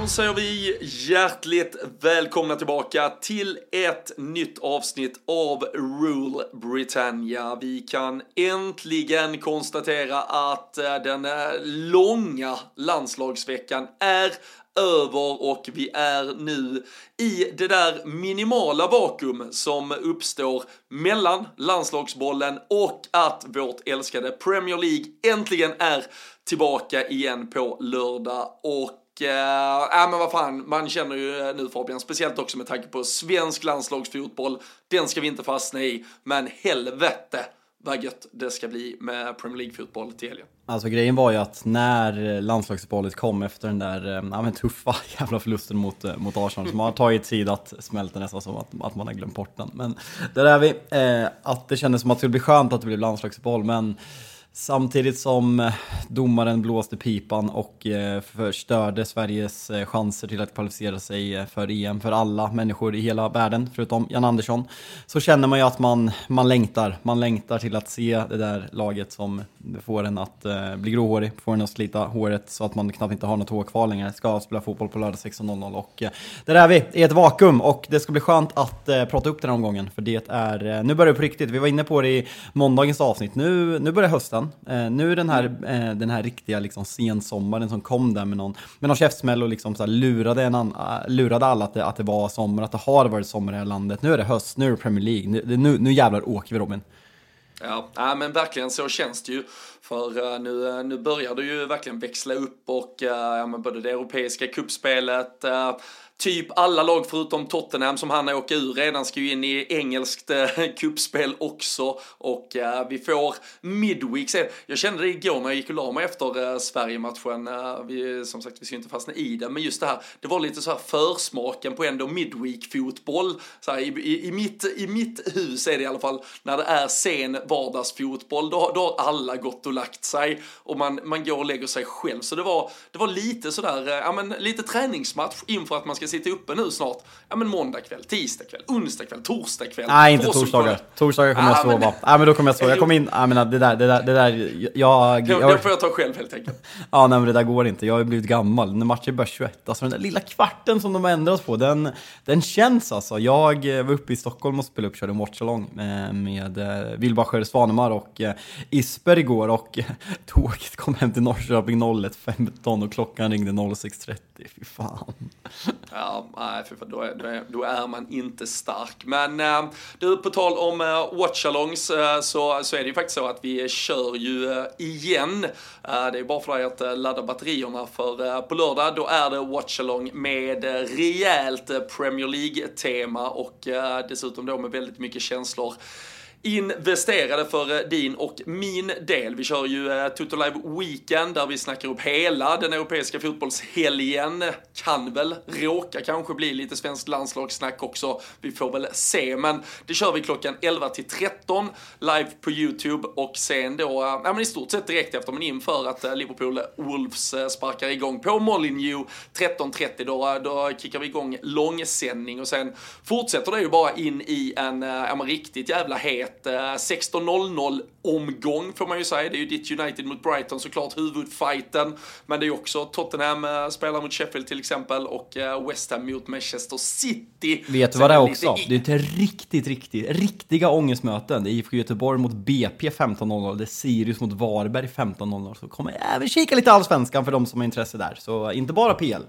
Då säger vi hjärtligt välkomna tillbaka till ett nytt avsnitt av Rule Britannia. Vi kan äntligen konstatera att eh, den eh, långa landslagsveckan är över och vi är nu i det där minimala vakuum som uppstår mellan landslagsbollen och att vårt älskade Premier League äntligen är tillbaka igen på lördag och eh, äh, men vad fan, man känner ju eh, nu Fabian, speciellt också med tanke på svensk landslagsfotboll, den ska vi inte fastna i, men helvete vad gött det ska bli med Premier League-fotboll till helgen. Alltså grejen var ju att när landslagsuppehållet kom efter den där eh, ja, men tuffa jävla förlusten mot, eh, mot Arsenal som har tagit tid att smälta nästan som att, att man har glömt bort den. Men där är vi, eh, att det kändes som att det skulle bli skönt att det blev landslagsuppehåll men Samtidigt som eh, domaren blåste pipan och eh, förstörde Sveriges eh, chanser till att kvalificera sig för EM för alla människor i hela världen, förutom Jan Andersson, så känner man ju att man, man längtar. Man längtar till att se det där laget som får en att bli gråhårig, får en att slita håret så att man knappt inte har något hår kvar längre. Ska spela fotboll på lördag 16.00 och där är vi i ett vakuum och det ska bli skönt att prata upp den här omgången för det är, nu börjar det på riktigt. Vi var inne på det i måndagens avsnitt. Nu, nu börjar hösten hösten. Eh, nu är den här, eh, den här riktiga liksom, sensommaren som kom där med någon, med någon käftsmäll och liksom, så här, lurade, en an, ah, lurade alla att det, att det var sommar, att det har varit sommar i det här landet. Nu är det höst, nu är det Premier League, nu, nu, nu jävlar åker vi Robin. Ja, äh, men verkligen så känns det ju. För eh, nu, eh, nu börjar det ju verkligen växla upp och eh, ja, men både det europeiska kuppspelet typ alla lag förutom Tottenham som han åker ur redan ska ju in i engelskt eh, kuppspel också och eh, vi får Midweek sen. Jag kände det igår när jag gick och la mig efter eh, Sverige-matchen. Eh, vi, som sagt, vi ska ju inte fastna i det, men just det här, det var lite så här försmaken på ändå Midweek-fotboll. Så här, i, i, i, mitt, I mitt hus är det i alla fall, när det är sen vardagsfotboll, då, då har alla gått och lagt sig och man, man går och lägger sig själv. Så det var, det var lite sådär, eh, ja men lite träningsmatch inför att man ska sitta uppe nu snart. Ja men måndag kväll, tisdag kväll, onsdag kväll, torsdag kväll. Nej, inte torsdagar. Torsdagar kommer ah, jag sova. Nej, men då kommer jag sova. Jag kommer in, nej men det där, det där, det där, jag... jag... Det får jag ta själv helt enkelt. Ja, nej men det där går inte. Jag har blivit gammal. När matchen börjar 21, alltså den där lilla kvarten som de har ändrat på, den, den känns alltså. Jag var uppe i Stockholm och spelade upp, körde en watchalong med, med eh, Wilbacher Svanemar och eh, Isper igår och tåget kom hem till Norrköping 01.15 och klockan ringde 06.30. Fy fan. Ja, Ja, nej, för då är, då, är, då är man inte stark. Men eh, du, på tal om äh, watchalongs eh, så, så är det ju faktiskt så att vi kör ju igen. Det är bara för dig att ladda batterierna för på lördag då är det watchalong med rejält Premier League-tema och dessutom då med väldigt mycket känslor investerade för eh, din och min del. Vi kör ju eh, Toto Live Weekend där vi snackar upp hela den europeiska fotbollshelgen. Kan väl råka kanske bli lite svenskt landslagssnack också. Vi får väl se, men det kör vi klockan 11 till 13 live på YouTube och sen då, eh, ja men i stort sett direkt efter men inför att eh, Liverpool Wolves eh, sparkar igång på Molineux 13.30 då, eh, då kickar vi igång långsändning och sen fortsätter det ju bara in i en, ja men riktigt jävla het 16.00 omgång får man ju säga. Det är ju ditt United mot Brighton såklart, huvudfighten. Men det är ju också Tottenham spelar mot Sheffield till exempel och West Ham mot Manchester City. Vet du vad det är också? Det är ett riktigt, riktigt, riktiga ångestmöten. Det är IFK Göteborg mot BP 15.00, det är Sirius mot Varberg 15.00. Så kommer även kika lite allsvenskan för de som har intresse där. Så inte bara PL.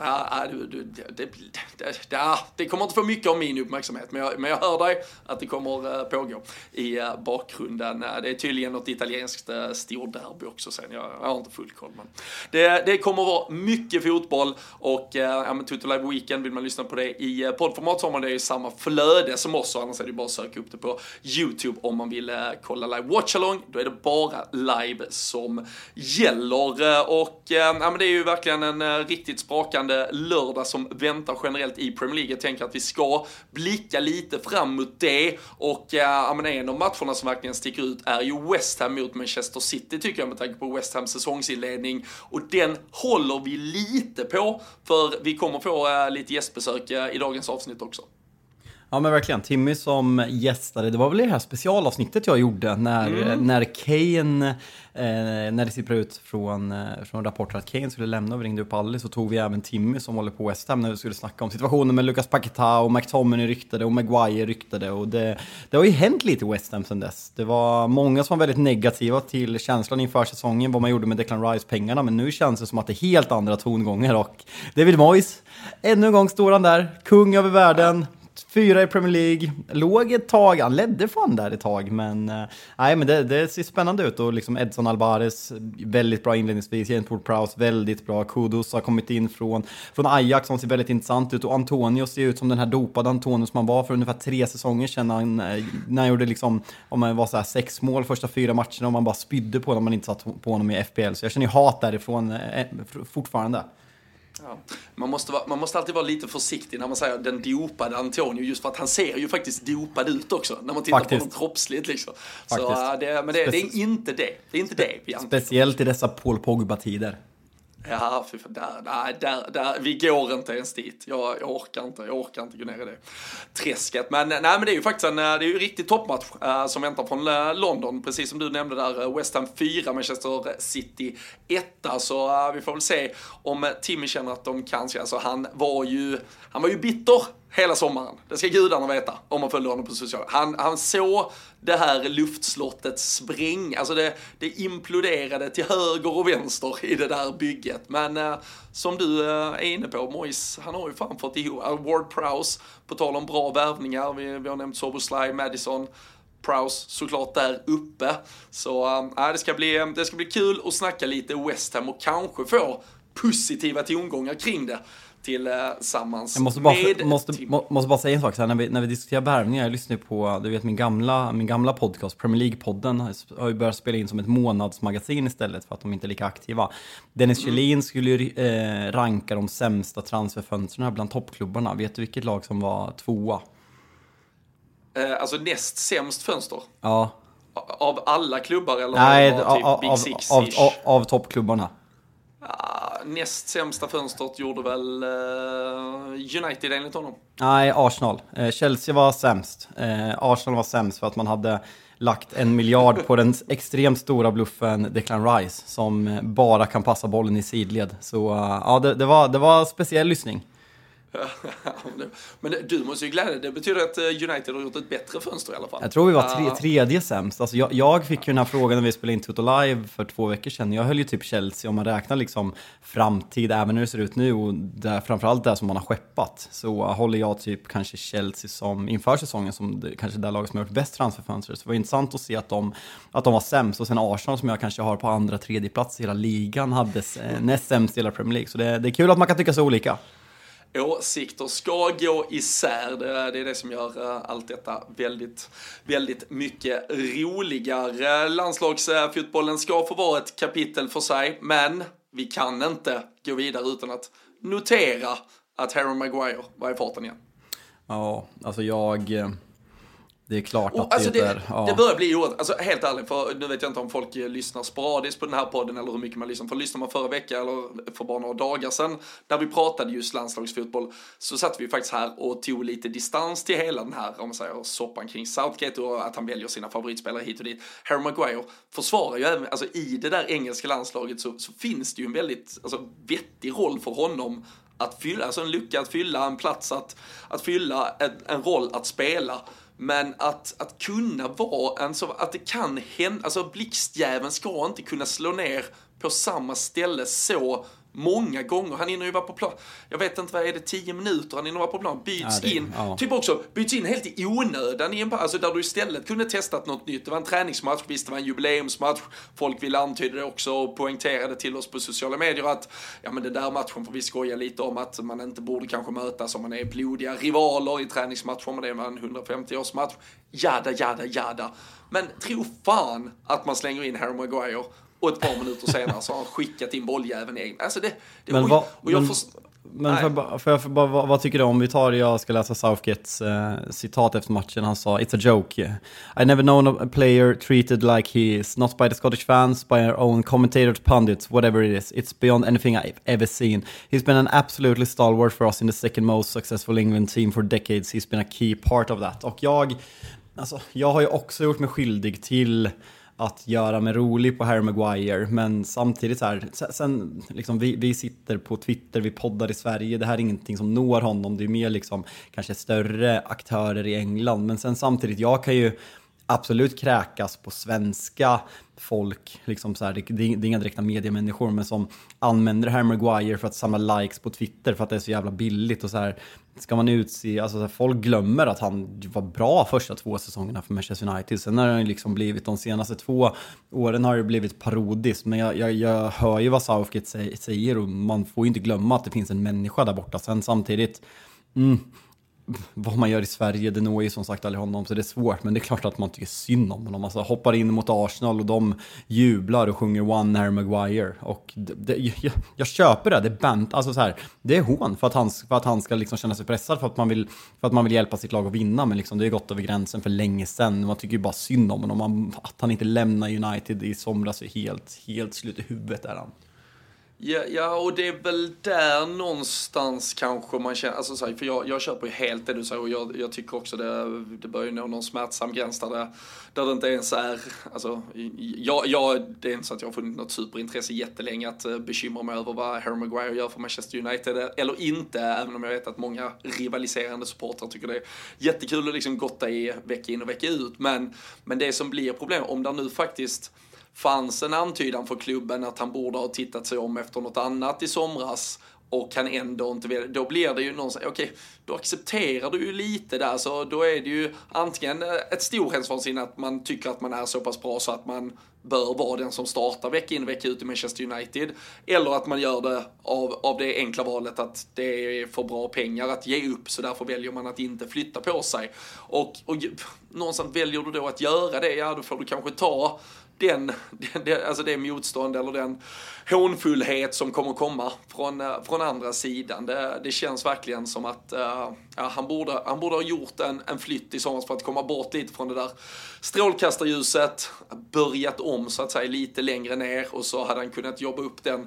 Ja, det, det, det, kommer inte få mycket av min uppmärksamhet, men jag, men jag hör dig att det kommer eh, pågå i eh, bakgrunden. Eh, det är tydligen något italienskt storderby också sen, jag, jag har inte full koll. Men det, det kommer vara mycket fotboll och ja, men Toto Live Weekend, vill man lyssna på det i poddformat så har man det i samma flöde som oss, annars är det bara att söka upp det på YouTube om man vill kolla live watchalong. Då är det bara live som gäller och ja, men det är ju verkligen en riktigt sprakande spännande lördag som väntar generellt i Premier League. Jag tänker att vi ska blicka lite fram mot det och eh, ja, men en av matcherna som verkligen sticker ut är ju West Ham mot Manchester City tycker jag med tanke på West Hams säsongsinledning och den håller vi lite på för vi kommer få äh, lite gästbesök äh, i dagens avsnitt också. Ja men verkligen, Timmy som gästade, det var väl det här specialavsnittet jag gjorde när, mm. när Kane, eh, när det sipprar ut från, eh, från rapporter att Kane skulle lämna och vi ringde upp Alice så tog vi även Timmy som håller på West Ham när vi skulle snacka om situationen med Lucas Paquetá och McTominay ryktade och Maguire ryktade och det, det har ju hänt lite i West Ham sedan dess. Det var många som var väldigt negativa till känslan inför säsongen, vad man gjorde med Declan Rice-pengarna, men nu känns det som att det är helt andra tongångar och David Moyes, ännu en gång står han där, kung över världen, fyra i Premier League, låg ett tag, han ledde fan där ett tag, men eh, nej, men det, det, ser spännande ut. Och liksom Edson Alvarez, väldigt bra inledningsvis, Jentwood Prowse, väldigt bra, Kudos har kommit in från, från Ajax som ser väldigt intressant ut. Och Antonio ser ut som den här dopade Antonio som han var för ungefär tre säsonger sedan, han, eh, när han gjorde liksom, om man var så här sex mål första fyra matcherna och man bara spydde på honom, man inte satt på honom i FPL, så jag känner ju hat därifrån eh, eh fortfarande. Ja. Man, måste vara, man måste alltid vara lite försiktig när man säger den dopade Antonio, just för att han ser ju faktiskt dopad ut också, när man tittar faktiskt. på honom kroppsligt liksom. Så, äh, det, men det, det, är inte det. Det är inte det vi Speciellt i dessa Paul Pogba-tider. Ja, fy fan, där, där, där, där, vi går inte ens dit. Jag, jag, orkar inte, jag orkar inte gå ner i det träsket. Men, nej, men det är ju faktiskt en, eh, det är ju riktigt toppmatch äh, som väntar från äh, London, precis som du nämnde där. West Ham 4, Manchester City 1. Så äh, vi får väl se om Timmy känner att de kan. Alltså, han var ju, han var ju bitter hela sommaren. Det ska gudarna veta om man följer honom på sociala Han, han såg det här luftslottet spräng, alltså det, det imploderade till höger och vänster i det där bygget. Men eh, som du eh, är inne på, Mois, han har ju fan fått ihop, eh, Ward Prowse, på tal om bra värvningar, vi, vi har nämnt Soboslaj, Madison, Prowse såklart där uppe. Så eh, äh, det, ska bli, det ska bli kul att snacka lite West Ham och kanske få positiva tongångar kring det tillsammans jag måste bara, med måste, Tim. måste bara säga en sak, så här, när, vi, när vi diskuterar värvningar, jag lyssnar ju på, du vet min gamla, min gamla podcast, Premier League-podden, har ju börjat spela in som ett månadsmagasin istället för att de inte är lika aktiva. Dennis mm. Kjellin skulle ju eh, ranka de sämsta transferfönstren bland toppklubbarna. Vet du vilket lag som var tvåa? Eh, alltså näst sämst fönster? Ja. Av alla klubbar eller? Nej, typ av, Big Six av, av, av toppklubbarna. Uh, näst sämsta fönstret gjorde väl uh, United enligt honom? Nej, Arsenal. Uh, Chelsea var sämst. Uh, Arsenal var sämst för att man hade lagt en miljard på den extremt stora bluffen Declan Rice som bara kan passa bollen i sidled. Så ja, det, det, var, det var speciell lyssning. Men du måste ju glädja dig. Det betyder att eh, United har gjort ett bättre fönster i alla fall. Jag tror vi var tre, tredje sämst. Alltså jag, jag, fick ju den här frågan när vi spelade in Toto Live för två veckor sedan. Jag höll ju typ Chelsea om man räknar liksom framtid, även när det ser ut nu och där, framförallt där som man har skeppat. Så håller jag typ kanske Chelsea som inför säsongen som det, kanske det laget som har gjort bäst transferfönster. Så det var intressant att se att de, att de var sämst. Och sen Arsenal som jag kanske har på andra, tredje plats i hela ligan hade näst sämst i hela Premier League. Så det, det är kul att man kan tycka så olika åsikter ska gå isär. Det, det är det som gör eh, allt detta väldigt, väldigt mycket roligare. Landslagsfotbollen ska få vara ett kapitel för sig, men vi kan inte gå vidare utan att notera att Harry Maguire var i farten igen. Ja, alltså jag... Eh, det är klart Och att alltså det, är... Ja. det börjar bli oerhört, alltså helt ärligt, för nu vet jag inte om folk eh, lyssnar sporadiskt på den här podden eller hur mycket man lyssnar. För lyssnar man förra veckan eller för bara några dagar sedan när vi pratade just landslagsfotboll så satt vi faktiskt här och tog lite distans till hela den här, om man säger, soppan kring Southgate och att han väljer sina favoritspelare hit och dit. Harry Maguire försvarar ju även, alltså i det där engelska landslaget så, så finns det ju en väldigt, alltså vettig roll för honom att fylla, alltså en lucka att fylla, en plats att, att fylla, en, en roll att spela. Men att, att kunna vara en så, att det kan hända, alltså blixtjäveln ska inte kunna slå ner på samma ställe så många gånger. Han hinner ju vara på plan, jag vet inte vad är det, 10 minuter han hinner vara på plan, byts Ja, det- in. ja. Typ också, byts in helt i onödan i en alltså där du istället kunde testat något nytt. Det var en träningsmatch, visst det var en jubileumsmatch. Folk ville antyda det också och poängterade till oss på sociala medier att ja men den där matchen får vi skoja lite om att man inte borde kanske mötas om man är blodiga rivaler i träningsmatcher, men det var en 150-årsmatch. Jada, jada, jada. Men tro fan att man slänger in Harry Maguire och ett par minuter senare så har han skickat in bolljäveln egen. Alltså det, det Men vad- och jag men- först- Men för, för, för, bara, vad, vad tycker du om, vi tar, jag ska läsa Southgates eh, citat efter matchen, han sa “It's a joke. I never known a player treated like he is, not by the Scottish fans, by our own commentators, pundits, whatever it is. It's beyond anything I've ever seen. He's been an absolutely stalwart for us in the second most successful England team for decades. He's been a key part of that.” Och jag, alltså, jag har ju också gjort mig skyldig till att göra mig rolig på Harry Maguire, men samtidigt så här, sen, liksom vi, vi sitter på Twitter, vi poddar i Sverige, det här är ingenting som når honom, det är mer liksom kanske större aktörer i England, men sen samtidigt, jag kan ju absolut kräkas på svenska folk, liksom så här, det, det, är- inga direkta mediemänniskor, men som använder Harry Maguire för att samla likes på Twitter för att det är så jävla billigt och så här, ska man utse, alltså så här, folk glömmer att han var bra första två säsongerna för Manchester United, sen har han ju liksom blivit, de senaste två åren har det blivit parodiskt, men jag, jag, jag hör ju vad Southgate säger, säger och man får ju inte glömma att det finns en människa där borta, sen samtidigt, mm, vad man gör i Sverige, det når ju som sagt aldrig honom, så det är svårt. Men det är klart att man tycker synd om honom. Alltså hoppar in mot Arsenal och de jublar och sjunger One Harry Maguire. Och det, det, jag, jag köper det, det är bant, alltså så här, det är hån för att han, för att han ska liksom känna sig pressad, för att, man vill, för att man vill hjälpa sitt lag att vinna. Men liksom, det är gått över gränsen för länge sedan. Man tycker ju bara synd om honom. Man, att han inte lämnar United i somras är helt, helt slut i huvudet är han. Ja, ja, och det är väl där någonstans kanske man känner, alltså så här, för jag, jag köper ju helt det du säger och jag, jag tycker också det, det börjar ju nå någon smärtsam gräns där det, där det inte ens är, alltså, jag, jag, det är inte så att jag har funnit något superintresse jättelänge att eh, bekymra mig över vad Harry Maguire gör för Manchester United, eh, eller inte, även om jag vet att många rivaliserande supportrar tycker det är jättekul att liksom gotta i vecka in och vecka ut, men, men det som blir problem, om där nu faktiskt fanns en antydan för klubben att han borde ha tittat sig om efter något annat i somras och kan ändå inte välja, då blir det ju någonstans, okej, då accepterar du ju lite där, så då är det ju antingen ett storhetsvansinne att man tycker att man är så pass bra så att man bör vara den som startar vecka in och vecka ut i Manchester United, eller att man gör det av, av det enkla valet att det är för bra pengar att ge upp, så därför väljer man att inte flytta på sig. Och, och någonstans väljer du då att göra det, ja då får du kanske ta den, den, alltså det motstånd eller den hånfullhet som kommer komma från, eh, från andra sidan. Det, det känns verkligen som att uh, ja, han, borde, han borde ha gjort en, en flytt i somras för att komma bort lite från det där strålkastarljuset, börjat om så att säga lite längre ner och så hade han kunnat jobba upp den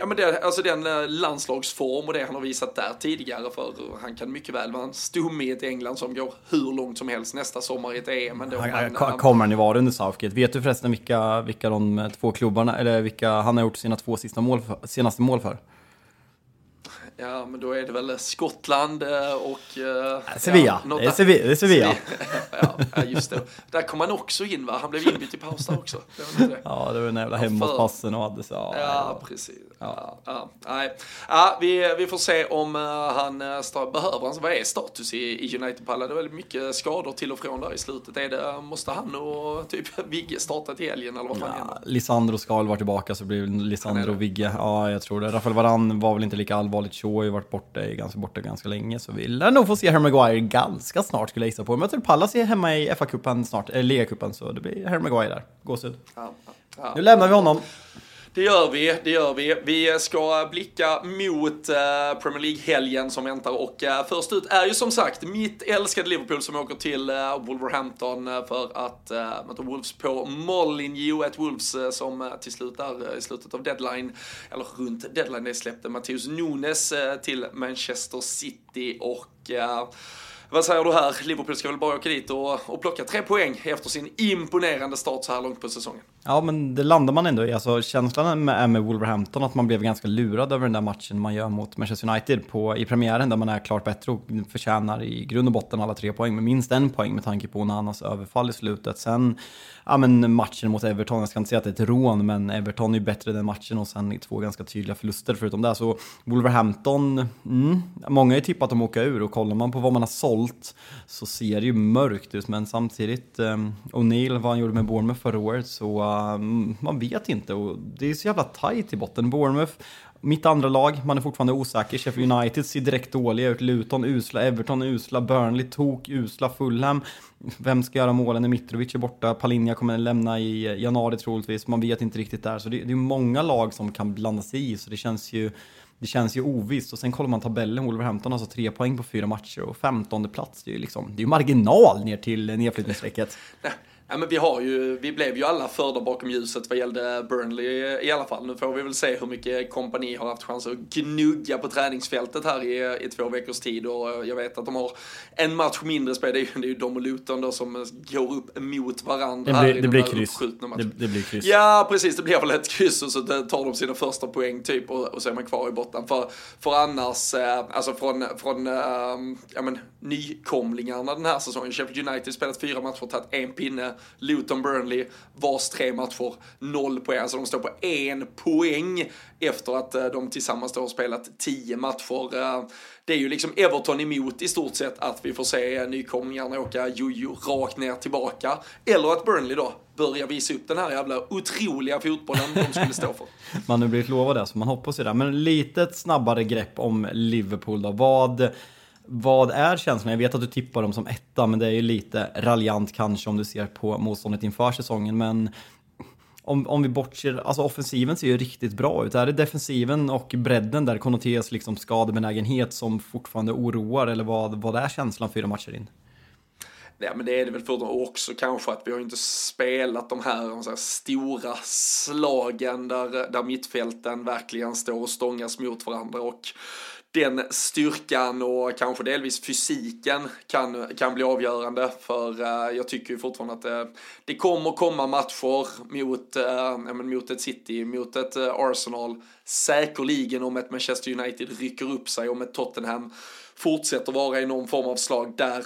Ja men det, alltså den eh, landslagsform och det han har visat där tidigare för han kan mycket väl vara en stomme i ett England som går hur långt som helst nästa sommar i ett EM ändå. Han- han- eh, Kommer han ju vara under Southgate? Vet du förresten vilka, vilka de två klubbarna, eller vilka han har gjort sina två sista mål för, senaste mål för? Ja, men då är det väl Skottland eh, och... eh, Sevilla. ja, det, är Sevilla det är Sevilla. ja, ja, just det. Där kom han också in va? Han blev inbytt i paus där också. Det det. Ja, det var den jävla Ja, hemmapassen och hade så. Ja, Ja, precis. Ja, ja, nej. Ja, vi, vi får se om eh, han uh, behöver han. Vad är status i, i United-pallen? Det är väldigt mycket skador till och från där i slutet. Är det, måste han och typ Vigge starta till helgen eller vad fan händer? Lisandro ska väl vara tillbaka så blir Lisandro och. Vigge. Ja, jag tror det. Rafael Varan var väl inte lika allvarligt Shaw har ju varit borta, ganska borta ganska länge, så vi lär nog få se Harry Maguire ganska snart skulle jag gissa på. Möter Pallas hemma i FA-cupen snart, eller Liga-cupen, så det blir Harry Maguire där. Gåshud. Ja, ja. Nu lämnar vi honom. Det gör vi, det gör vi. Vi ska blicka mot eh, Premier League-helgen som väntar och eh, först ut är ju som sagt mitt älskade Liverpool som åker till eh, Wolverhampton för att möta Wolves på Molineux. Ett Wolves som till slut där i slutet av deadline, eller runt deadline, det släppte Matteus Nunes till Manchester City och vad säger du här? Liverpool ska väl bara åka dit och, och plocka tre poäng efter sin imponerande start så här långt på säsongen. Ja, men det landar man ändå i. Alltså, känslan är med Wolverhampton att man blev ganska lurad över den där matchen man gör mot Manchester United på, i premiären där man är klart bättre och förtjänar i grund och botten alla tre poäng med minst en poäng med tanke på Onanas överfall i slutet. Sen ja, men matchen mot Everton, jag ska inte säga att det är ett rån, men Everton är ju bättre den matchen och sen två ganska tydliga förluster förutom det. Så Wolverhampton, mm, många har ju tippat dem åka ur och kollar man på vad man har sålt så ser det ju mörkt ut, men samtidigt, um, O'Neill, vad han gjorde med Bournemouth förra året, så um, man vet inte och det är så jävla tight i botten. Bournemouth mitt andra lag, man är fortfarande osäker. Sheffield United ser direkt dåliga ut. Luton usla, Everton usla, Burnley tok usla, Fulham. Vem ska göra målen när Mitrovic är borta? Palinja kommer lämna i januari troligtvis. Man vet inte riktigt där. Så det, det är många lag som kan blanda sig i, så det känns ju det känns ju ovisst. Och sen kollar man tabellen, Wolverhampton har alltså tre poäng på fyra matcher och femtonde plats. Det är ju liksom, det är marginal ner till nedflyttningsstrecket. Ja, men vi, har ju, vi blev ju alla förda bakom ljuset vad gällde Burnley i alla fall. Nu får vi väl se hur mycket kompani har haft chans att gnugga på träningsfältet här i, i två veckors tid. Och jag vet att de har en match mindre spel. Det är ju, det är ju de och Luton då som går upp mot varandra. Det blir, det blir kryss. Det, det, blir kryss. Ja, precis. Det blir väl ett kryss och så tar de sina första poäng typ och, och så är man kvar i botten. För, för annars, eh, alltså från, från eh, ja, men, nykomlingarna den här säsongen. Sheffield United spelat fyra matcher, tagit en pinne. Luton Burnley, vars tre matcher, noll poäng. Alltså de står på en poäng efter att eh, de tillsammans då har spelat tio matcher. Eh, det är ju liksom Everton emot i stort sett att vi får se eh, nykomlingarna åka jojo rakt ner tillbaka. Eller att Burnley då börjar visa upp den här jävla otroliga fotbollen de skulle stå för. man har blivit lovad det, så man hoppas ju det. Men lite snabbare grepp om Liverpool då. Vad vad är känslan? Jag vet att du tippar dem som etta, men det är ju lite raljant kanske om du ser på motståndet inför säsongen. Men om, om vi bortser, alltså offensiven ser ju riktigt bra ut. Är det defensiven och bredden där konnoteras liksom skadebenägenhet som fortfarande oroar? Eller vad, vad är känslan fyra matcher in? Ja men det är det väl fortfarande också kanske att vi har inte spelat de här, här stora slagen där, där mittfälten verkligen står och stångas mot varandra och den styrkan och kanske delvis fysiken kan, kan bli avgörande. För uh, jag tycker ju fortfarande att uh, det kommer komma matcher mot, uh, men mot ett City, mot ett Arsenal. Säkerligen om ett Manchester United rycker upp sig, om ett Tottenham fortsätter vara i någon form av slag där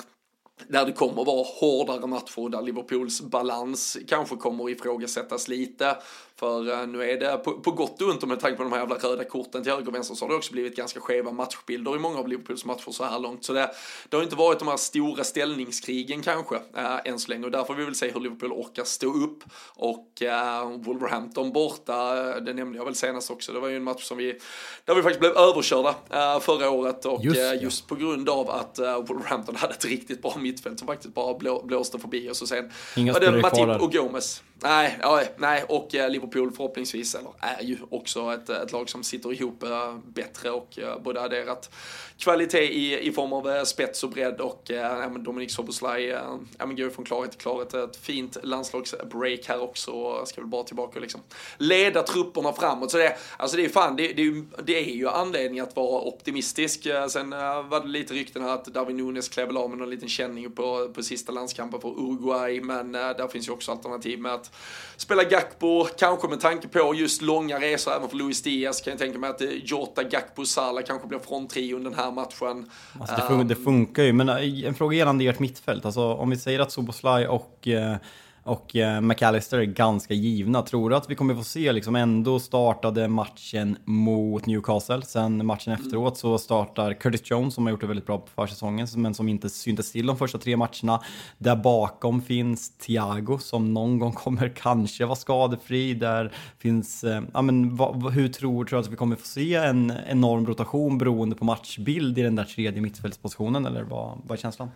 där det kommer vara hårdare matcher där Liverpools balans kanske kommer ifrågasättas lite. För uh, nu är det på, på gott och ont och med tanke på de här jävla röda korten till höger och vänster så har det också blivit ganska skeva matchbilder i många av Liverpools matcher så här långt. Så det, det har inte varit de här stora ställningskrigen kanske uh, än så länge och därför vill vi se hur Liverpool orkar stå upp. Och uh, Wolverhampton borta, det nämnde jag väl senast också, det var ju en match som vi, där vi faktiskt blev överkörda uh, förra året och just, just på grund av att Wolverhampton hade ett riktigt bra mittfält som faktiskt bara blå, blåste förbi oss och sen Inga var det Matip och Gomes. Nej, ja, nej, och eh, Liverpool förhoppningsvis, eller är ju också ett, ett lag som sitter ihop eh, bättre och eh, både adderat kvalitet i, i form av spets och bredd och ja, men Dominic Soboslaj ja, går från klarhet till klarhet. Ett fint landslagsbreak här också och ska väl bara tillbaka och liksom leda trupperna framåt. Så det, alltså det är fan, det, det, det är ju anledning att vara optimistisk. Sen var det lite rykten här att Darwin Nunes klev av med någon liten känning på, på sista landskampen för Uruguay, men där finns ju också alternativ med att spela Gakpo, kanske med tanke på just långa resor även för Luis Diaz kan jag tänka mig att Jota, Gakpo, Salah kanske blir fronttrion den här matchen. Alltså det, fun det, funkar ju, men eh, en fråga gällande ert mittfält. Alltså, om vi säger att Soboslaj och eh, och eh, McAllister är ganska givna. Tror du att vi kommer få se liksom ändå startade matchen mot Newcastle, sen matchen Mm. efteråt så startar Curtis Jones som har gjort det väldigt bra på försäsongen men som inte syntes till de första tre matcherna. Där bakom finns Thiago som någon gång kommer kanske vara skadefri. Där finns, eh, ja men vad, vad- hur tror du att vi kommer få se en enorm rotation beroende på matchbild i den där tredje mittfältspositionen eller vad, vad är känslan?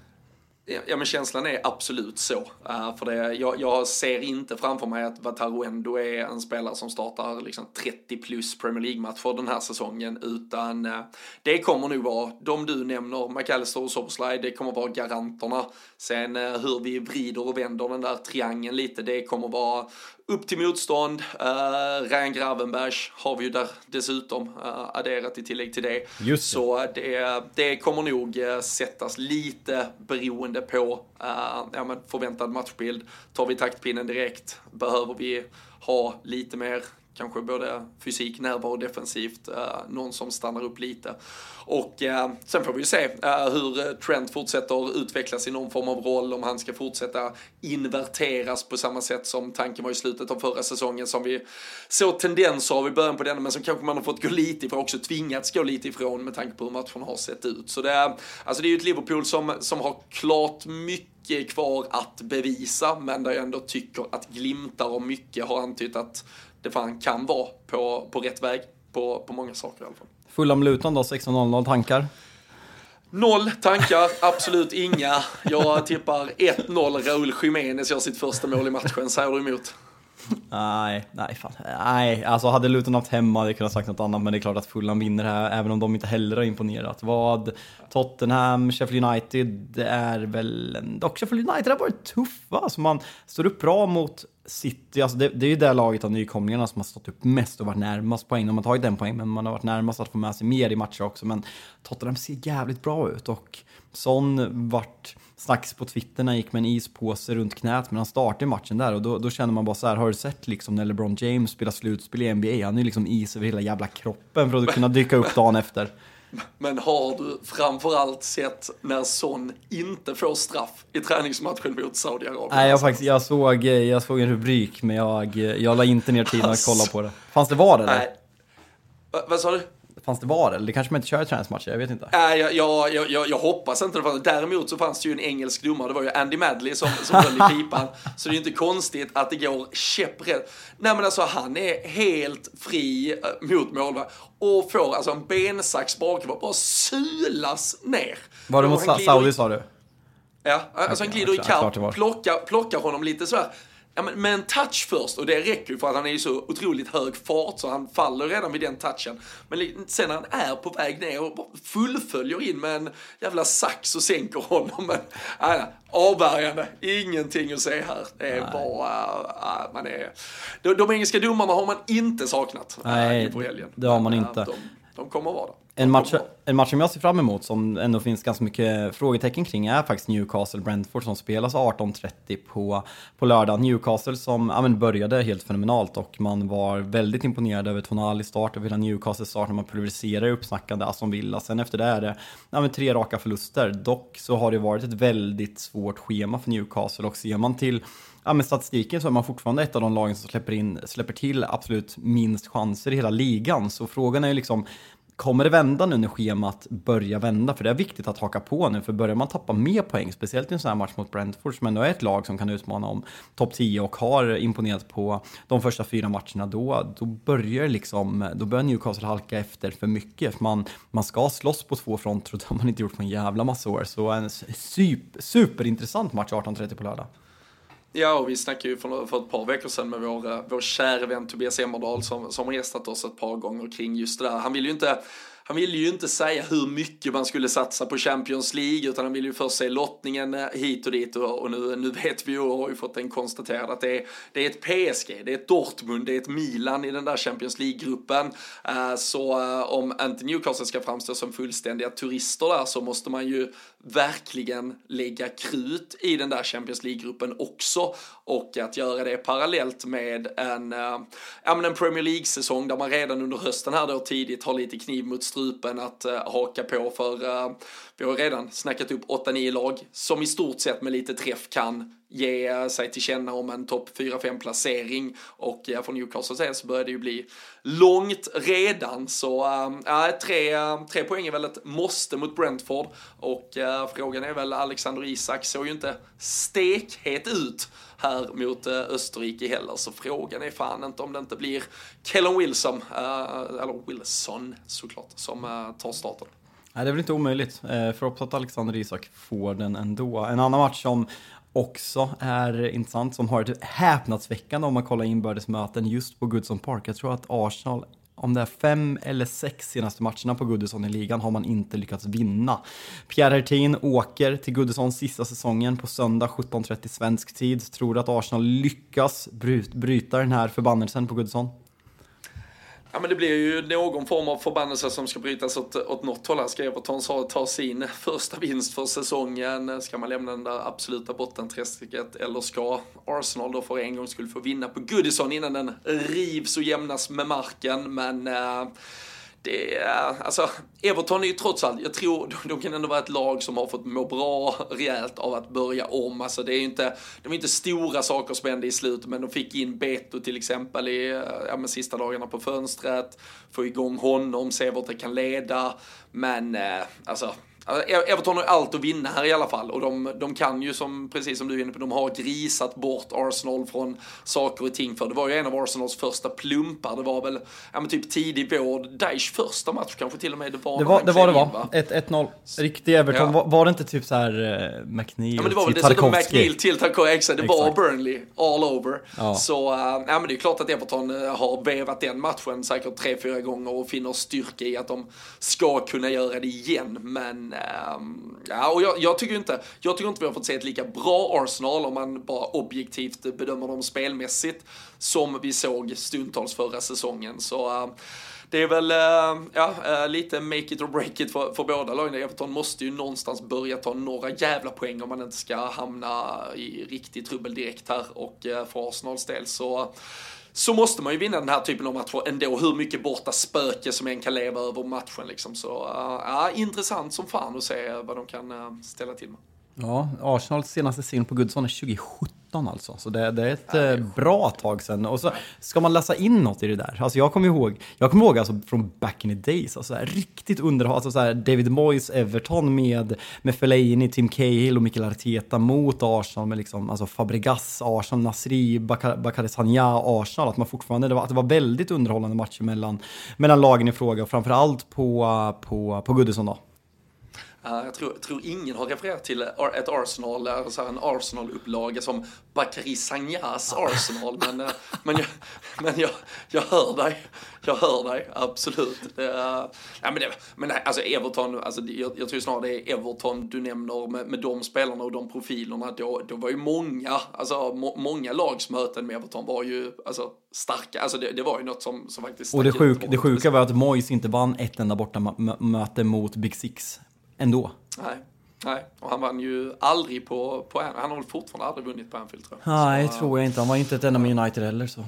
Ja, men känslan är absolut så. Uh, för det, jag, jag ser inte framför mig att Wataru ändå är en spelare som startar liksom 30 plus Premier League-matcher den här säsongen. Utan uh, det kommer nog vara de du nämner, McAllister och Soboslaj, det kommer vara garanterna. Sen uh, hur vi vrider och vänder den där triangeln lite, det kommer vara upp till motstånd. Uh, Ryan Gravenberg har vi ju där dessutom uh, adderat i tillägg till det. Just det. Så det, det kommer nog eh, sättas lite beroende på eh, ja, men förväntad matchbild. Tar vi taktpinnen direkt, behöver vi ha lite mer kanske både fysik, närvaro och defensivt, eh, någon som stannar upp lite. Och eh, sen får vi ju se eh, hur eh, Trent fortsätter utvecklas i någon form av roll, om han ska fortsätta inverteras på samma sätt som tanken var i slutet av förra säsongen som vi såg tendenser av i början på den, men som kanske man har fått gå lite ifrån, också tvingats gå lite ifrån med tanke på hur matchen har sett ut. Så det är, alltså det är ju ett Liverpool som, som har klart mycket kvar att bevisa, men där jag ändå tycker att glimtar och mycket har antytt att det fan kan vara på, på rätt väg på, på många saker i alla fall. Fulham Luton då, 16.00 tankar? Noll tankar, absolut inga. Jag tippar 1-0 Raúl Jiménez gör sitt första mål i matchen. Säger du emot? Nej, nej fan. Nej, alltså hade Luton haft hemma hade jag kunnat sagt något annat, men det är klart att Fulham vinner här, även om de inte heller har imponerat. Vad Tottenham, Sheffield United, det är väl dock Sheffield United har varit tuffa. Alltså man står upp bra mot City, alltså det, det är ju det laget av nykomlingarna som har stått upp mest och varit närmast poäng. De har tagit en poäng, men man har varit närmast att få med sig mer i matcher också. Men Tottenham ser jävligt bra ut och Son vart snacks på Twitter när han gick med en ispåse runt knät, men han startade matchen där och då, då känner man bara så här, har du sett liksom när LeBron James spelar slutspel i NBA? Han är ju liksom is över hela jävla kroppen för att kunna dyka upp dagen efter. Men har du framförallt sett när Son inte får straff i träningsmatchen mot Saudiarabien? Nej, jag, faktiskt, jag, såg, jag såg en rubrik, men jag, jag la inte ner tiden att kolla på det. Fanns det VAR eller? Nej. Va, vad sa du? Fanns det VAR eller? Det kanske man inte kör i träningsmatcher, jag vet inte. Nej, jag, jag, jag, jag, hoppas inte det fanns. Däremot så fanns det ju en engelsk domare, det var ju Andy Madley som, som höll i pipan. Så det är ju inte konstigt att det går käpprätt. Nej men alltså han är helt fri eh, mot målvakt och får alltså en bensax bakifrån, bara sulas ner. Var det Och mot Saudi sa du? Ja, alltså han glider i ja, klart det var. kapp, plockar, plockar honom lite så här. Ja, men med en touch först, och det räcker ju för att han är ju så otroligt hög fart så han faller redan vid den touchen. Men sen när han är på väg ner och fullföljer in med en jävla sax och sänker honom. Men, nej, nej, avvärjande, ingenting att säga här. Det är bara, äh, man är... De, de engelska domarna har man inte saknat äh, Nej, inför helgen. det har man äh, inte. De, de kommer att vara där. En match, en match som jag ser fram emot, som ändå finns ganska mycket frågetecken kring, är faktiskt Newcastle-Brentford som spelas 18.30 på, på lördag. Newcastle som ja, men började helt fenomenalt och man var väldigt imponerad över Tonali start och hela Newcastles start när man pulveriserar uppsnackande Aston Villa. Sen efter det är det ja, men tre raka förluster. Dock så har det varit ett väldigt svårt schema för Newcastle och ser man till ja, men statistiken så är man fortfarande ett av de lagen som släpper, in, släpper till absolut minst chanser i hela ligan. Så frågan är ju liksom, Kommer det vända nu när schemat börjar vända? För det är viktigt att haka på nu, för börjar man tappa mer poäng, speciellt i en sån här match mot Brentford, som ändå är ett lag som kan utmana om topp 10 och har imponerat på de första fyra matcherna, då, då börjar liksom, då börjar Newcastle halka efter för mycket. För man, man ska slåss på två fronter och det har man inte gjort på en jävla massa år. Så en super, superintressant match 18.30 på lördag. Ja, och vi snackade ju för, för ett par veckor sedan med vår, eh, vår kära vän Tobias Emmerdahl som, som har gästat oss ett par gånger kring just det där. Han vill ju inte han ville ju inte säga hur mycket man skulle satsa på Champions League utan han ville ju först se lottningen eh, hit och dit och, och nu, nu vet vi ju och har ju fått den konstaterad att det är, det är ett PSG, det är ett Dortmund, det är ett Milan i den där Champions League-gruppen. Uh, så uh, om inte Newcastle ska framstå som fullständiga turister där så måste man ju verkligen lägga krut i den där Champions League-gruppen också och att göra det parallellt med en, uh, ja, men en Premier League-säsong där man redan under hösten här då tidigt har lite kniv mot strupen att eh, haka på för eh, vi har redan snackat upp 8-9 lag som i stort sett med lite träff kan ge eh, sig till känna om en topp 4-5 placering. Och ja, från Newcastle sen så börjar det ju bli långt redan. Så äh, tre, tre poäng är väl ett måste mot Brentford. Och äh, frågan är väl Alexander Isak såg ju inte stekhet ut här mot eh, Österrike heller så frågan är fan inte om det inte blir Kellen Wilson, eh, eller Wilson såklart, som eh, tar starten. Nej, det är väl inte omöjligt. Förhoppningsvis att Alexander Isak får den ändå. En annan match som också är intressant, som har ett häpnadsväckande om man kollar inbördesmöten just på Goodson Park. Jag tror att Arsenal om det är fem eller sex senaste matcherna på Goodison i ligan har man inte lyckats vinna. Pierre Hertin åker till Goodison sista säsongen på söndag 17.30 svensk tid. Tror du att Arsenal lyckas bryta den här förbannelsen på Goodison? Ja men det blir ju någon form av förbannelse som ska brytas åt, åt något håll. Här ska Everton ta sin första vinst för säsongen. Ska man lämna den där absoluta bottenträsket eller ska Arsenal då för en gång skulle få vinna på Goodison innan den rivs och jämnas med marken. Men eh, det är, alltså, Everton är ju trots allt, jag tror de kan ändå vara ett lag som har fått må bra rejält av att börja om. Alltså det är ju inte, de är inte stora saker som hände i slutet, men de fick in Beto till exempel i ja, men sista dagarna på fönstret, få igång honom, se vart det kan leda. Men eh, Alltså, Everton har allt att vinna här i alla fall och de, de kan ju som, precis som du är inne på, de har grisat bort Arsenal från saker och ting för det var ju en av Arsenals första plumpar, det var väl, ja men typ tidig vår, Daesh första match kanske till och med det var. Det var det var, det var. 1-1-0, riktig Everton, ja. var, var, det inte typ såhär uh, McNeil ja, men det var väl dessutom McNeil till Tarkovsky, exakt, det var Burnley all over. Ja. Så, uh, ja men det är klart att Everton uh, har vevat den matchen säkert tre, fyra gånger och finner styrka i att de ska kunna göra det igen, men Um, ja, och jag, jag, tycker inte, jag tycker inte vi har fått se ett lika bra Arsenal om man bara objektivt bedömer dem spelmässigt som vi såg stundtals förra säsongen. Så uh, det är väl uh, ja, uh, lite make it or break it för, för båda lagen. Everton måste ju någonstans börja ta några jävla poäng om man inte ska hamna i riktig trubbel direkt här och eh, för Arsenals del så så måste man ju vinna den här typen av matcher ändå, hur mycket borta spöke som än kan leva över matchen liksom. Så uh, ja, intressant som fan att se vad de kan uh, ställa till med. Ja, Arsenals senaste seger på Goodson är 2017 alltså, så det, det är ett ja, det är eh, bra tag sedan. Och så ska man läsa in något i det där. Alltså jag kommer ihåg, jag kommer ihåg alltså från back in the days, alltså riktigt underhåll, alltså så här David Moyes Everton med, med Fellaini, Tim Cahill och Mikael Arteta mot Arsenal med liksom, alltså Fabregas, Arsenal, Nasri, Bakary Sanja, Arsenal, att man fortfarande, det var, att det var väldigt underhållande matcher mellan, mellan lagen i fråga och framförallt på, på, på Goodison då. Jag tror, tror, ingen har refererat till ett Arsenal, alltså en Arsenal-upplaga som Bakary Sagnas Arsenal, men, uh, men, jag, men jag, jag hör dig. Jag hör dig, absolut. Det, uh, ja, men, det, men alltså Everton, alltså, jag, jag tror snarare det är Everton du nämner med, med de spelarna och de profilerna. Då, då var ju många, alltså må, många lagsmöten med Everton var ju alltså, starka. Alltså det, det var ju något som, som faktiskt Och det, sjuk, det sjuka var att Moyes inte vann ett enda borta möte mot Big Six ändå. Nej. Nej, och han vann ju aldrig på, på han har väl fortfarande aldrig vunnit på Anfield tror jag. Nej, så, tror jag inte. Han var inte ett enda med United heller så.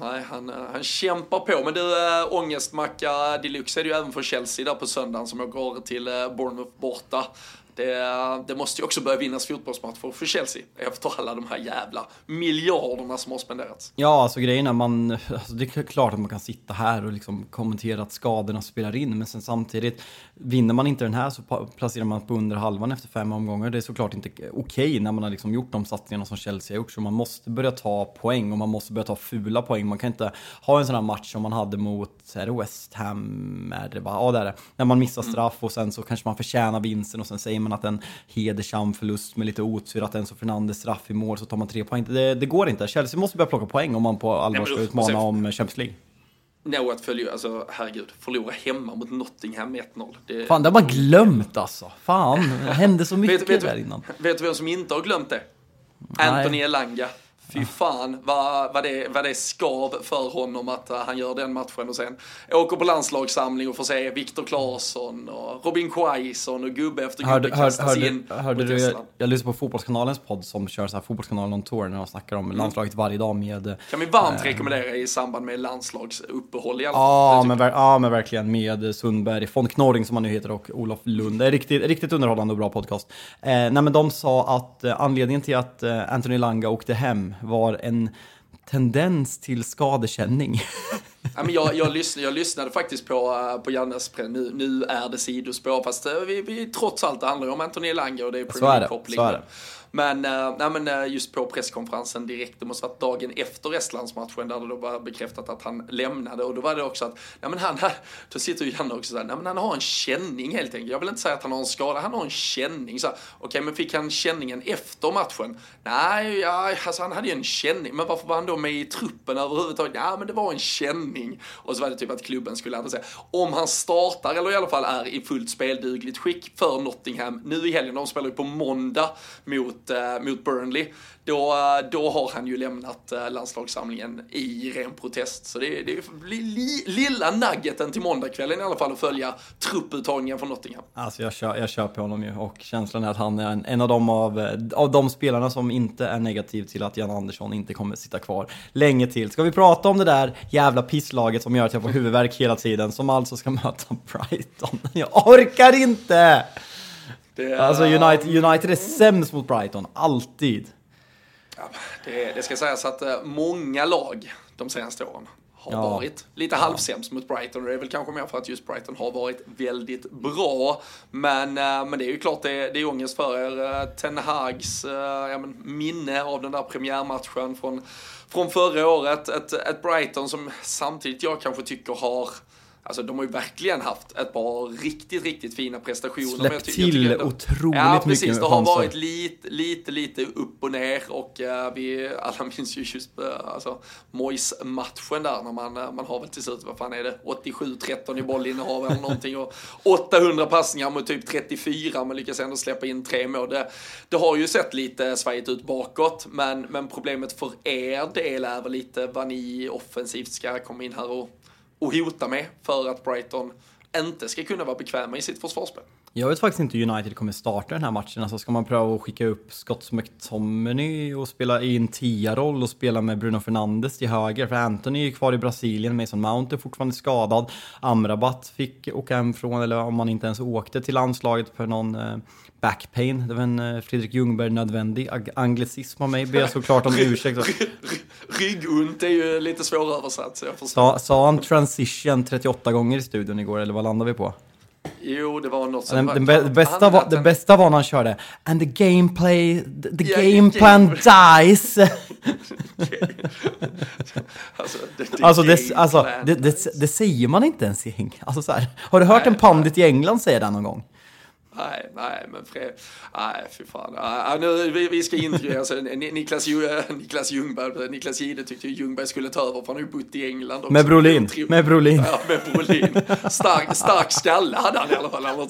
Nej, han, eh, han kämpar på. Men du, äh, ångestmacka deluxe är det ju även för Chelsea där på söndagen som jag går till äh, Bournemouth borta. Det, det, måste ju också börja vinnas fotbollsmatcher för Chelsea efter alla de här jävla miljarderna som har spenderats. Ja, alltså grejen är man, alltså det är klart att man kan sitta här och liksom kommentera att skadorna spelar in, men sen samtidigt, vinner man inte den här så placerar man på under halvan efter fem omgångar. Det är såklart inte okej okay när man har liksom gjort de satsningarna som Chelsea har gjort, så man måste börja ta poäng och man måste börja ta fula poäng. Man kan inte ha en sån här match som man hade mot, är det West Ham? Är det bara, ja det är det. När man missar straff och sen så kanske man förtjänar vinsten och sen säger man att en hedersam förlust med lite otur, att Enzo Fernandes straff i mål så tar man tre poäng. Det, det går inte. Chelsea måste börja plocka poäng om man på allvar ska utmana om Champions League. No, att följa, alltså herregud, förlora hemma mot Nottingham med 1-0. Det... Fan, det har man glömt alltså. Fan, det hände så mycket vet, vet, där innan. Vet du vem som inte har glömt det? Nej. Anthony Elanga. Fy fan vad, vad, det, vad det skav för honom att uh, han gör den matchen och sen åker på landslagssamling och får se Viktor Claesson och Robin Quaison och gubbe efter gubbe hörde, kastas hörde, in hörde du, jag, jag lyssnar på Fotbollskanalens podd som kör så här Fotbollskanalen on tour när de snackar om mm. landslaget varje dag med... Kan vi varmt äh, rekommendera i samband med landslagsuppehåll i alla fall. Ja, men, ja men verkligen med Sundberg, von Knorring som han nu heter och Olof Lund. Det är riktigt, riktigt underhållande och bra podcast. Eh, nej men de sa att eh, anledningen till att eh, Anthony Langa åkte hem var en tendens till skadekänning. ja, men jag, jag, lyssnade, jag lyssnade faktiskt på, uh, på Jannes, nu, nu är det sidospår, fast uh, vi, vi, trots allt det handlar ju om Anthony Langa och det är Premier League-koppling. Men, äh, nej, men eh, just på presskonferensen direkt, det måste varit dagen efter Estlandsmatchen där det då var bekräftat att han lämnade och då var det också att, nej men han, då sitter ju Janne också såhär, nej men han har en känning helt enkelt. Jag vill inte säga att han har en skada, han har en känning. Okej, okay, men fick han känningen efter matchen? Nej, ja, alltså han hade ju en känning, men varför var han då med i truppen överhuvudtaget? Ja, men det var en känning. Och så var det typ att klubben skulle adressera. Om han startar, eller i alla fall är i fullt speldugligt skick för Nottingham nu i helgen, de spelar ju på måndag mot mot, eh, mot Burnley, då, eh, då har han ju lämnat eh, landslagssamlingen i ren protest. Så det, det är li, lilla nuggeten till måndagskvällen i alla fall att följa trupputtagningen från Nottingham. Alltså jag, kör, jag köper honom ju och känslan är att han är en, en av, de av, eh, av de spelarna som inte är negativ till att Jan Andersson inte kommer sitta kvar länge till. Ska vi prata om det där jävla pisslaget som gör att jag får huvudvärk hela tiden, som alltså ska möta Brighton? Jag orkar inte! Det, alltså United, United är sämst mot Brighton, alltid. Ja, det, det ska sägas att eh, många lag de senaste åren har ja. varit lite halvsämst mot Brighton det är väl kanske mer för att just Brighton har varit väldigt bra. Men, eh, men det är ju klart det, det är ångest för er. Eh, Ten Hags ja, minne av den där premiärmatchen från, från förra året. Ett, ett Brighton som samtidigt jag kanske tycker har Alltså de har ju verkligen haft ett par riktigt, riktigt fina prestationer. Släppt till ändå, otroligt ja, precis, mycket. Det har varit lite, lite, lite upp och ner och uh, vi alla minns ju just uh, alltså, Mois-matchen där när man, uh, man har väl till slut, vad fan är det, 87-13 i bollinnehav eller någonting och 800 passningar mot typ 34 men lyckas ändå släppa in tre mål. Det, det har ju sett lite svajigt ut bakåt men, men problemet för er del är väl lite vad ni offensivt ska komma in här och och hota med för att Brighton inte ska kunna vara bekväma i sitt försvarsspel. Jag vet faktiskt inte hur United kommer starta den här matchen. Alltså ska man pröva att skicka upp Scott McTominay och spela i en tia-roll och spela med Bruno Fernandes till höger? För Anthony är kvar i Brasilien, Mason Mount är fortfarande skadad. Amrabat fick åka hem från, eller om han inte ens åkte till landslaget för någon eh, backpain. Det var en eh, Fredrik Ljungberg nödvändig anglicism av mig. Ber jag såklart om ursäkt. Ryggont är ju lite svåröversatt så jag förstår. Sa, sa han transition 38 gånger i studion igår eller vad landade vi på? Jo, det var något som... Den, den bästa, var, det bästa var när han körde And the gameplay, the, the yeah, game plan game. dies. alltså, det, the alltså, det, alltså det, det, det, säger man inte ens i England. Alltså, så här, har du hört nej, en pandit i England säga det någon gång? Nej, nej, men Fred, nej, fy fan. Nej, nu, vi, vi ska intervjua, alltså, Niklas, Niklas Ljungberg, Niklas Gide tyckte ju Ljungberg skulle ta över, för han har ju bott i England också. Med Brolin, med Brolin. Ja, med Brolin. Stark, stark skalle hade han i alla fall. Eller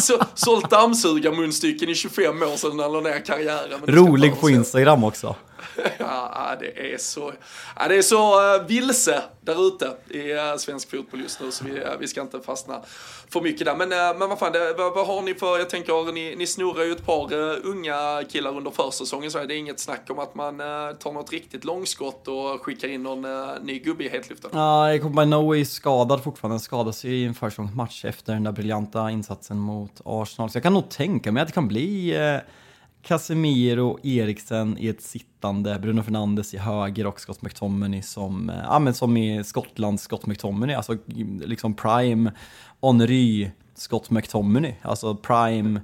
så. Sålt dammsugarmunstycken i 25 år sedan han la ner karriären. Rolig på Instagram också ja, det är så, ja, det är så uh, vilse där ute i uh, svensk fotboll just nu så vi, uh, vi ska inte fastna för mycket där. Men, uh, men vad fan, det, vad, vad, har ni för, jag tänker, ni, ni snurrar ju ett par unga killar under försäsongen så är det inget snack om att man tar något riktigt långskott och skickar in någon ny gubbe i hetluften. Ja, Jacob Noe är skadad fortfarande, Skadas ju i en försäsongsmatch efter den där briljanta insatsen mot Arsenal. Så jag kan nog tänka mig att det kan bli Casemiro, Eriksen i ett sittande, Bruno Fernandes i höger och Scott McTominay som, eh, ja men som i Skottlands Scott McTominay, alltså liksom prime Henry Scott McTominay, alltså prime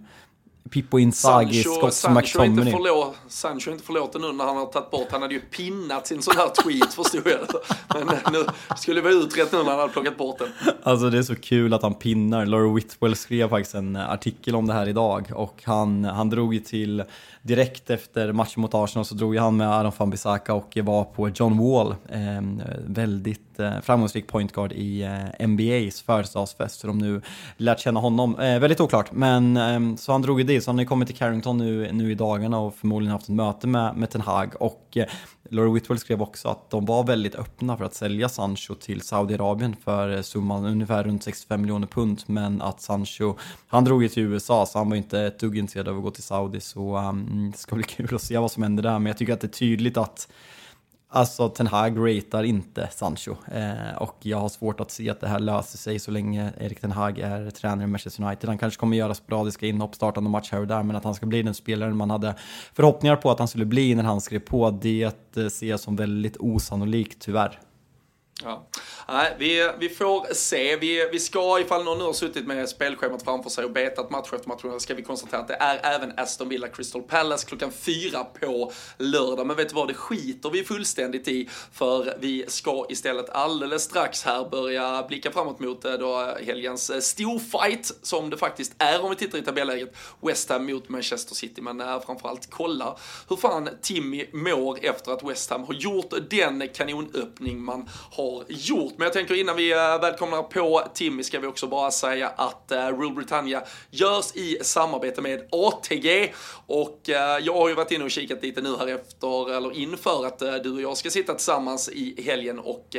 Pippo Inzaghi, Scott McTominay. Inte förlåt, Sancho är inte förlåten nu när han har tagit bort, han hade ju pinnat sin sån här tweet förstod jag. Men eh, nu skulle vi utrett nu när han hade plockat bort den. Alltså det är så kul att han pinnar. Laura Whitwell skrev faktiskt en artikel om det här idag och han, han drog ju till direkt efter matchen mot Arsenal så drog han med Aron van Bissaka och var på John Wall. Eh, väldigt framgångsrik pointguard i eh, NBAs födelsedagsfest, så de nu lärt känna honom. Eh, väldigt oklart, men ehm, så han drog ju dit, så han har kommit till Carrington nu, nu i dagarna och förmodligen haft ett möte med, med Ten Hag. Och eh, Laurie Whitwell skrev också att de var väldigt öppna för att sälja Sancho till Saudiarabien för summan ungefär runt 65 miljoner pund, men att Sancho, han drog ju till USA så han var inte ett dugg intresserad av att gå till Saudi, så um, det ska bli kul att se vad som händer där, men jag tycker att det är tydligt att Alltså Ten Hag ratear inte Sancho eh, och jag har svårt att se att det här löser sig så länge Erik Ten Hag är tränare i Manchester United. Han kanske kommer göra sporadiska inhopp, startande match här och där, men att han ska bli den spelaren man hade förhoppningar på att han skulle bli när han skrev på, det ser jag som väldigt osannolikt tyvärr. Ja. Nej, vi, vi får se. Vi, vi ska, ifall någon nu har suttit med spelschemat framför sig och betat match efter match, ska vi konstatera att det är även Aston Villa Crystal Palace klockan fyra på lördag. Men vet du vad, det skiter vi fullständigt i, för vi ska istället alldeles strax här börja blicka framåt mot eh, då helgens eh, storfight, som det faktiskt är om vi tittar i tabelläget, West Ham mot Manchester City. Men eh, framförallt kolla hur fan Timmy mår efter att West Ham har gjort den kanonöppning man har har gjort. Men jag tänker innan vi eh, välkomnar på Timmy ska vi också bara säga att eh, Rule Britannia görs i samarbete med ATG. Och eh, jag har ju varit inne och kikat lite nu här efter, eller inför att du och jag ska sitta tillsammans i helgen och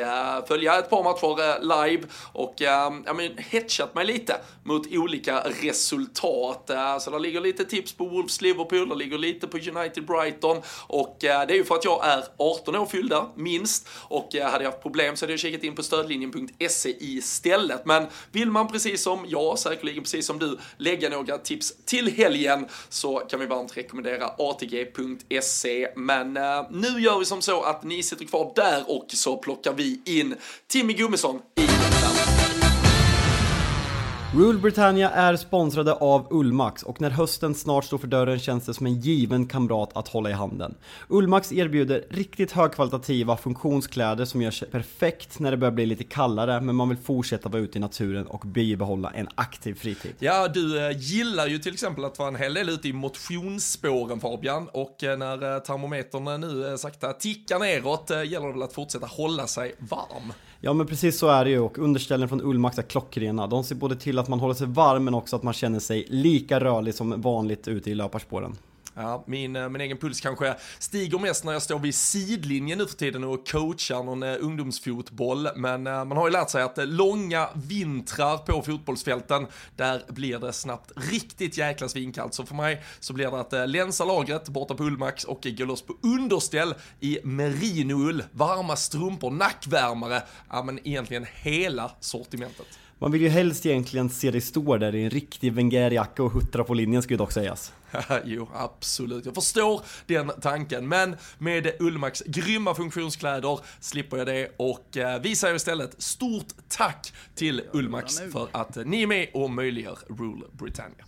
följa ett par matcher live och ja, men hetchat mig lite mot olika resultat. så det ligger lite tips på Wolves Liverpool, det ligger lite på United Brighton och det är ju för att jag är 18 år fyllda, minst, och hade jag haft problem så hade jag kikat in på stödlinjen.se istället. Men vill man precis som jag, säkerligen precis som du, lägga några tips till helgen så kan vi varmt rekommendera atg.se. Men eh, nu gör vi som så att ni sitter kvar där och så plockar vi in Timmy Gummesson i Rule Britannia är sponsrade av Ullmax och när hösten snart står för dörren känns det som en given kamrat att hålla i handen. Ullmax erbjuder riktigt högkvalitativa funktionskläder som gör sig perfekt när det börjar bli lite kallare men man vill fortsätta vara ute i naturen och bibehålla en aktiv fritid. Ja, du eh, gillar ju till exempel att vara en hel del ute i motionsspåren Fabian och eh, när eh, termometern nu sakta tickar neråt gäller det väl att fortsätta hålla sig varm. Ja men precis så är det ju och underställen från Ullmax är klockrena. De ser både till att man håller sig varm men också att man känner sig lika rörlig som vanligt ute i löparspåren. Ja, min, eh, min egen puls kanske stiger mest när jag står vid sidlinjen nu för tiden och coachar någon eh, ungdomsfotboll. Men eh, man har ju lärt sig att långa vintrar på fotbollsfälten, där blir det snabbt riktigt jäkla svinkallt. Så för mig så blir det att länsa lagret borta på Ullmax och gå loss på underställ i merinoull, varma strumpor, nackvärmare, ja men egentligen hela sortimentet. Man vill ju helst egentligen se dig stå där i en riktig Wenger-jacka och huttra på linjen ska ju dock sägas. jo, absolut. Jag förstår den tanken, men med Ullmax grymma funktionskläder slipper jag det och eh, vi säger istället stort tack till Ullmax för att ni är med och möjliggör Rule Britannia.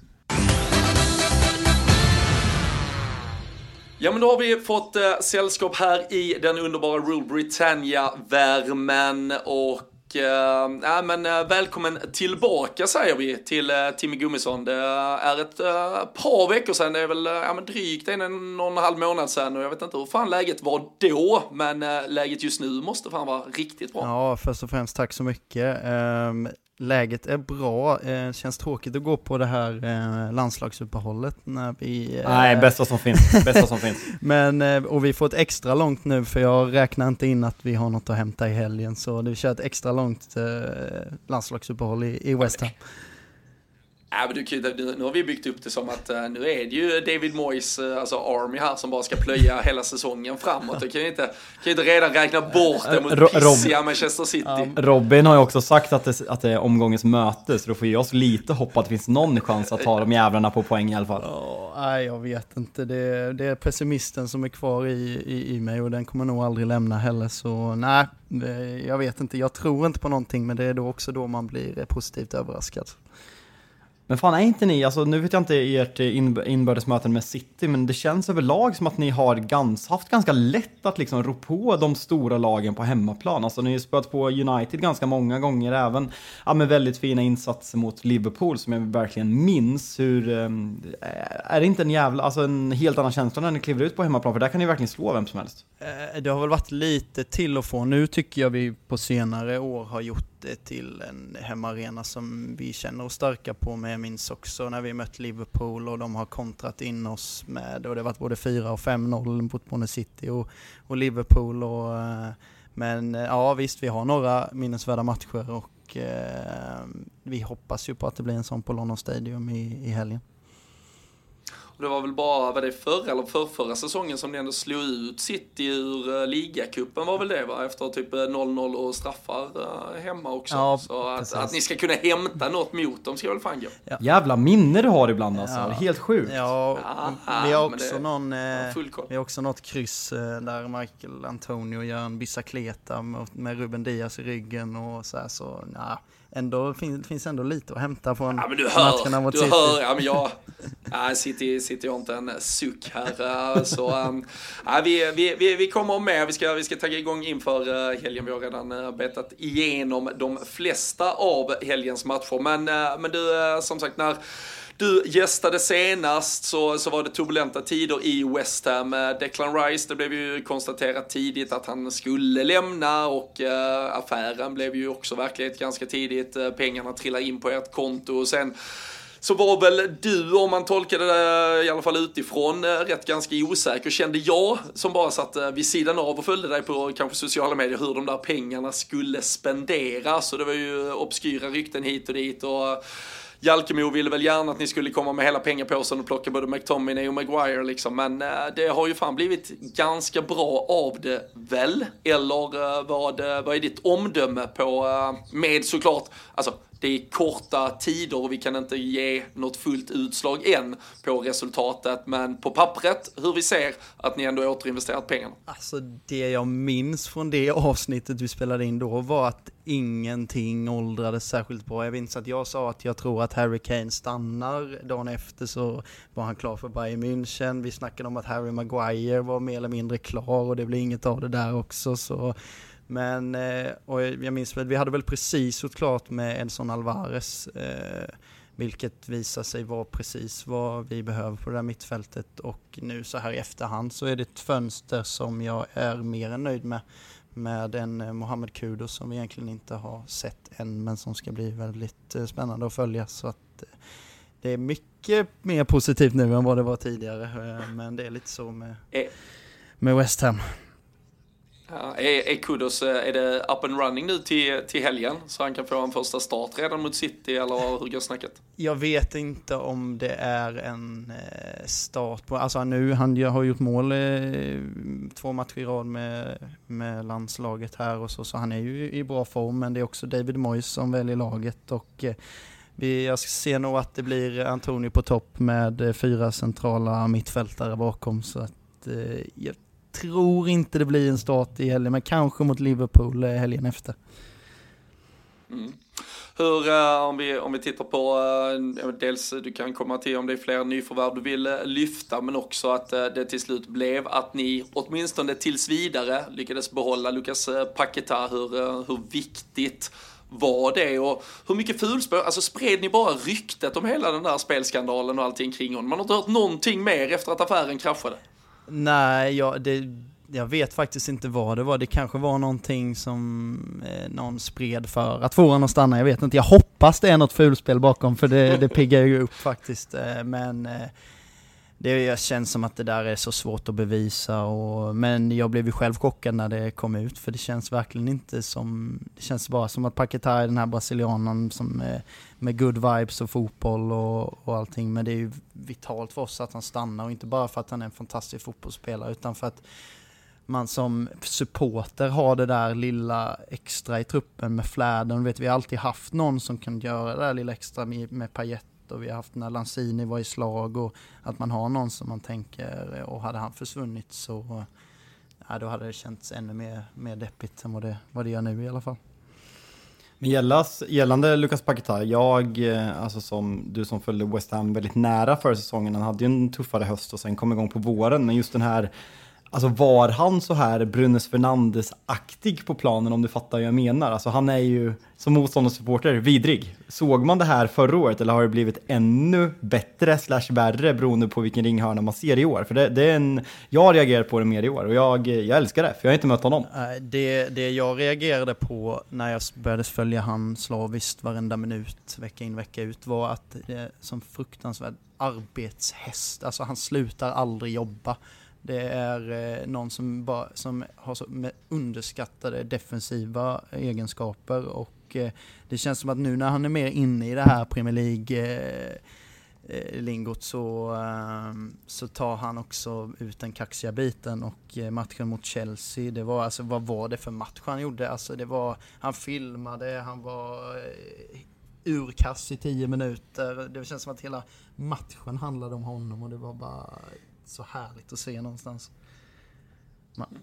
Ja men då har vi fått äh, sällskap här i den underbara Rule Britannia-värmen och Eh, ja, men uh, välkommen tillbaka säger vi till uh, Timmy Gummisson. Det är ett uh, par veckor sedan, det är väl ja, men drygt en, en och en halv månad sedan och jag vet inte hur fan läget var då, men läget just nu måste fan vara riktigt bra. Ja, först och främst tack så mycket. Ehm, Läget är bra. Eh, känns tråkigt att gå på det här eh, landslagsuppehållet när vi... Eh, Nej, bästa som finns. bästa som finns. Men, eh, och vi får ett extra långt nu för jag räknar inte in att vi har något att hämta i helgen. Så vi kör ett extra långt eh, landslagsuppehåll i, i West Ham. Ja, men du, nu har vi byggt upp det som att uh, nu är det ju David Moyes, uh, alltså Army här, som bara ska plöja hela säsongen framåt. Du kan ju inte, kan inte redan räkna bort det mot pissiga Manchester City. Ja, Robin har ju också sagt att det, att det är omgångens möte, så då får ju oss lite hopp att det finns någon chans att ta de jävlarna på poäng i alla fall. Oh, nej, jag vet inte. Det, det är pessimisten som är kvar i, i, i mig och den kommer nog aldrig lämna heller. Så nej, jag vet inte. Jag tror inte på någonting, men det är då också då man blir positivt överraskad. Men fan är inte ni, alltså nu vet jag inte ert inbördes inbördesmöten med City, men det känns överlag som att ni har gans, haft ganska lätt att liksom rå på de stora lagen på hemmaplan. Alltså ni har spöat på United ganska många gånger, även ja, med väldigt fina insatser mot Liverpool som jag verkligen minns hur, ehm, är det inte en jävla, alltså en helt annan känsla när ni kliver ut på hemmaplan, för där kan ni verkligen slå vem som helst. Eh, det har väl varit lite till och från. Nu tycker jag vi på senare år har gjort det till en hemmaarena som vi känner oss starka på. med minns också när vi mött Liverpool och de har kontrat in oss med, och det har varit både 4 och 5-0 mot Bonne City och, och Liverpool. Och, eh, men eh, ja visst, vi har några minnesvärda matcher och eh, vi hoppas ju på att det blir en sån på London Stadium i, i helgen. Och det var väl bara, var det förra eller för förra säsongen som ni ändå slog ut City ur uh, ligacupen var väl det va? Efter typ 0-0 och straffar uh, hemma också. Ja, så att, att, ni ska kunna hämta något mot dem ska väl fan gå. Ja. Jävla minne du har ibland alltså, ja. helt sjukt. Ja, vi har också någon, eh, vi har också något kryss eh, där Michael Antonio gör en bicicleta med Ruben Diaz i ryggen och så här så, nah ändå finns, finns ändå lite att hämta från ja, men du hör, matcherna mot du City. Hör, ja, men jag, ja, City, City har inte en suck här. Så, um, ja, vi, vi, vi, vi kommer med, vi ska, vi ska tagga igång inför uh, helgen. Vi har redan uh, betat igenom de flesta av helgens matcher. Men, uh, men du, som sagt, när du gästade senast så, så var det turbulenta tider i West Ham. Eh, Declan Rice, det blev ju konstaterat tidigt att han skulle lämna och eh, affären blev ju också verklighet ganska tidigt. Eh, pengarna trillade in på ert konto och sen så var väl du, om man tolkade det eh, i alla fall utifrån, rätt ganska osäker kände jag som bara satt vid sidan av och följde dig på kanske sociala medier hur de där pengarna skulle spenderas. Så det var ju obskyra rykten hit och dit och Jalkemo ville väl gärna att ni skulle komma med hela pengapåsen och plocka både McTominay och Maguire liksom. Men eh, det har ju fan blivit ganska bra av det väl? Eller eh, vad, eh, vad är ditt omdöme på, eh, med såklart, alltså det är korta tider och vi kan inte ge något fullt utslag än på resultatet. Men på pappret, hur vi ser att ni ändå återinvesterat pengarna. Alltså det jag minns från det avsnittet vi spelade in då var att ingenting åldrades särskilt bra. Jag minns att jag sa att jag tror att Harry Kane stannar. Dagen efter så var han klar för Bayern München. Vi snackade om att Harry Maguire var mer eller mindre klar och det blev inget av det där också. Så men, eh, och jag minns väl, vi hade väl precis gjort klart med Edson Alvarez, eh, vilket visar sig vara precis vad vi behöver på det där mittfältet. Och nu så här i efterhand så är det ett fönster som jag är mer än nöjd med. Med en eh, Mohamed Kudo som vi egentligen inte har sett än, men som ska bli väldigt spännande att följa. Så att det är mycket mer positivt nu än vad det var tidigare. Men det är lite så med, med West Ham. Ja, är, är Kudos, eh, är det up and running nu till, till helgen så han kan få en första start redan mot City eller hur går snacket? Jag vet inte om det är en eh, start på, alltså nu, han har gjort mål eh, två matcher i rad med, med landslaget här och så, så han är ju i bra form men det är också David Moyes som väljer laget och vi, jag ser nog att det blir Antonio på topp med fyra centrala mittfältare bakom så att jag tror inte det blir en start i helgen, men kanske mot Liverpool eh, helgen efter. Mm. Hur, eh, om, vi, om vi tittar på, eh, dels du kan komma till om det är fler nyförvärv du vill lyfta, men också att det till slut blev att ni åtminstone tills vidare lyckades behålla Lucas Paqueta. Hur, hur viktigt var det och hur mycket fulspår, alltså spred ni bara ryktet om hela den där spelskandalen och allting kring honom? Man har inte hört någonting mer efter att affären kraschade. Nej, jag, det, jag vet faktiskt inte vad det var. Det kanske var någonting som eh, någon spred för att få honom att stanna. Jag vet inte. Jag hoppas det är något fulspel bakom för det, det piggar ju upp faktiskt. Eh, men eh, det känns som att det där är så svårt att bevisa. Och, men jag blev ju själv chockad när det kom ut för det känns verkligen inte som... Det känns bara som att Paquetá är den här brasilianen som är med good vibes och fotboll och, och allting. Men det är ju vitalt för oss att han stannar och inte bara för att han är en fantastisk fotbollsspelare utan för att man som supporter har det där lilla extra i truppen med fläden. Vet, vi har alltid haft någon som kan göra det där lilla extra med, med Payet och vi har haft när Lanzini var i slag och att man har någon som man tänker och hade han försvunnit så ja, då hade det känts ännu mer, mer deppigt än vad det, vad det gör nu i alla fall. Men gällas, gällande Lucas Paquetá, jag, eh, alltså som du som följde West Ham väldigt nära förra säsongen, han hade ju en tuffare höst och sen kom igång på våren, men just den här Alltså var han så här Brunes Fernandes-aktig på planen om du fattar vad jag menar? Alltså han är ju som motståndarsupporter vidrig. Såg man det här förra året eller har det blivit ännu bättre slash värre beroende på vilken ringhörna man ser i år? För det, det är en, jag reagerar på det mer i år och jag, jag älskar det för jag har inte mött honom. Det, det jag reagerade på när jag började följa han slaviskt varenda minut, vecka in vecka ut, var att det är som fruktansvärd arbetshäst. Alltså han slutar aldrig jobba. Det är eh, någon som, bara, som har så underskattade defensiva egenskaper och eh, det känns som att nu när han är mer inne i det här Premier League eh, lingot så, ehm, så tar han också ut den kaxiga biten och matchen mot Chelsea, det var alltså, vad var det för match han gjorde? Alltså det var, han filmade, han var urkass i tio minuter. Det känns som att hela matchen handlade om honom och det var bara så härligt att se någonstans. Man.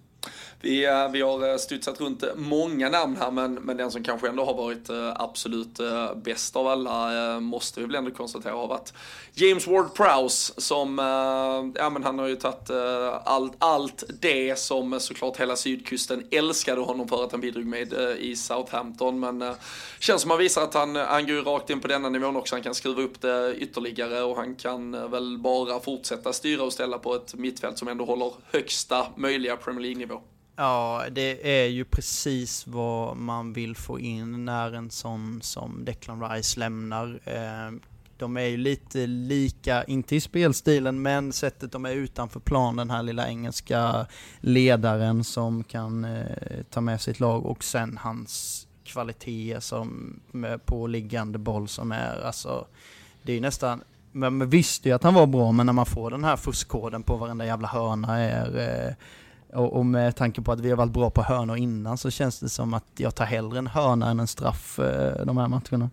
Vi, eh, vi har eh, studsat runt eh, många namn här men, men den som kanske ändå har varit absolut bäst av alla måste vi väl ändå konstatera har varit James Ward Prowse som, ja men han har ju tagit allt, allt det som såklart hela sydkusten älskade honom för att han bidrog med i Southampton men känns som han visar att han, han går rakt in på denna nivån också, han kan skruva upp det ytterligare och han kan väl bara fortsätta styra och ställa på ett mittfält som ändå håller högsta möjliga Premier League-nivå. Ja, det är ju precis vad man vill få in när en sån som Declan Rice lämnar. Ehm, de är ju lite lika, inte i spelstilen, men sättet de är utanför plan, den här lilla engelska ledaren som kan eh, ta med sitt lag och sen hans kvaliteter som på liggande boll som är alltså, det är ju nästan man visste ju att han var bra, men när man får den här fuskkoden på varenda jävla hörna är eh, och, och, med tanke på att vi har varit bra på hörnor innan så känns det som att jag tar hellre en hörna än en straff eh, de här matcherna.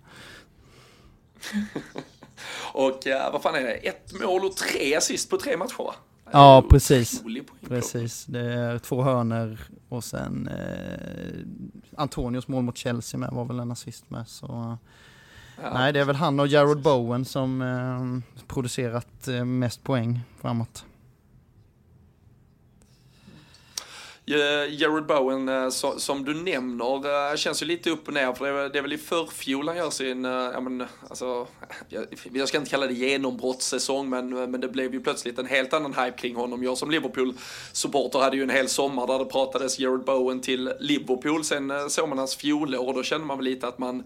och eh, vad fan är det? Ett mål och tre assist på tre matcher va? Ja, precis. Precis. Det är två hörner och sen eh, Antonios mål mot Chelsea med var väl en assist med. Så, ja. Nej, det är väl han och Jared Bowen som eh, producerat eh, mest poäng framåt. Eh, Jared Bowen, eh, som du nämner, eh, känns ju lite upp och ner. För det är väl i förfjol han gör sin, ja men alltså, jag ska inte kalla det genombrottssäsong, men, men det blev ju plötsligt en helt annan hype kring honom. Jag som Liverpool-supporter hade ju en hel sommar där det pratades Jared Bowen till Liverpool. Sen såg man hans fjolår och då kände man väl lite att man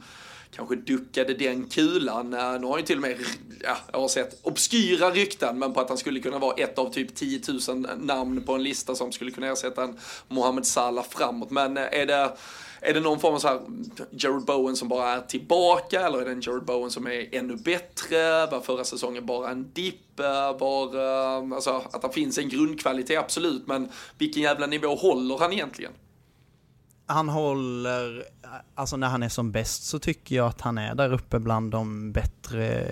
kanske duckade den kulan. Nu har ju till och med, ja, jag har sett obskyra rykten, men på att han skulle kunna vara ett av typ 10 000 namn på en lista som skulle kunna ersätta en Mohamed Salah framåt. Men eh, är det, är det någon form av så här Jared Bowen som bara är tillbaka eller är det en Jared Bowen som är ännu bättre? Var förra säsongen bara en dipp? Var, eh, alltså att det finns en grundkvalitet, absolut, men vilken jävla nivå håller han egentligen? Han håller, alltså när han är som bäst så tycker jag att han är där uppe bland de bättre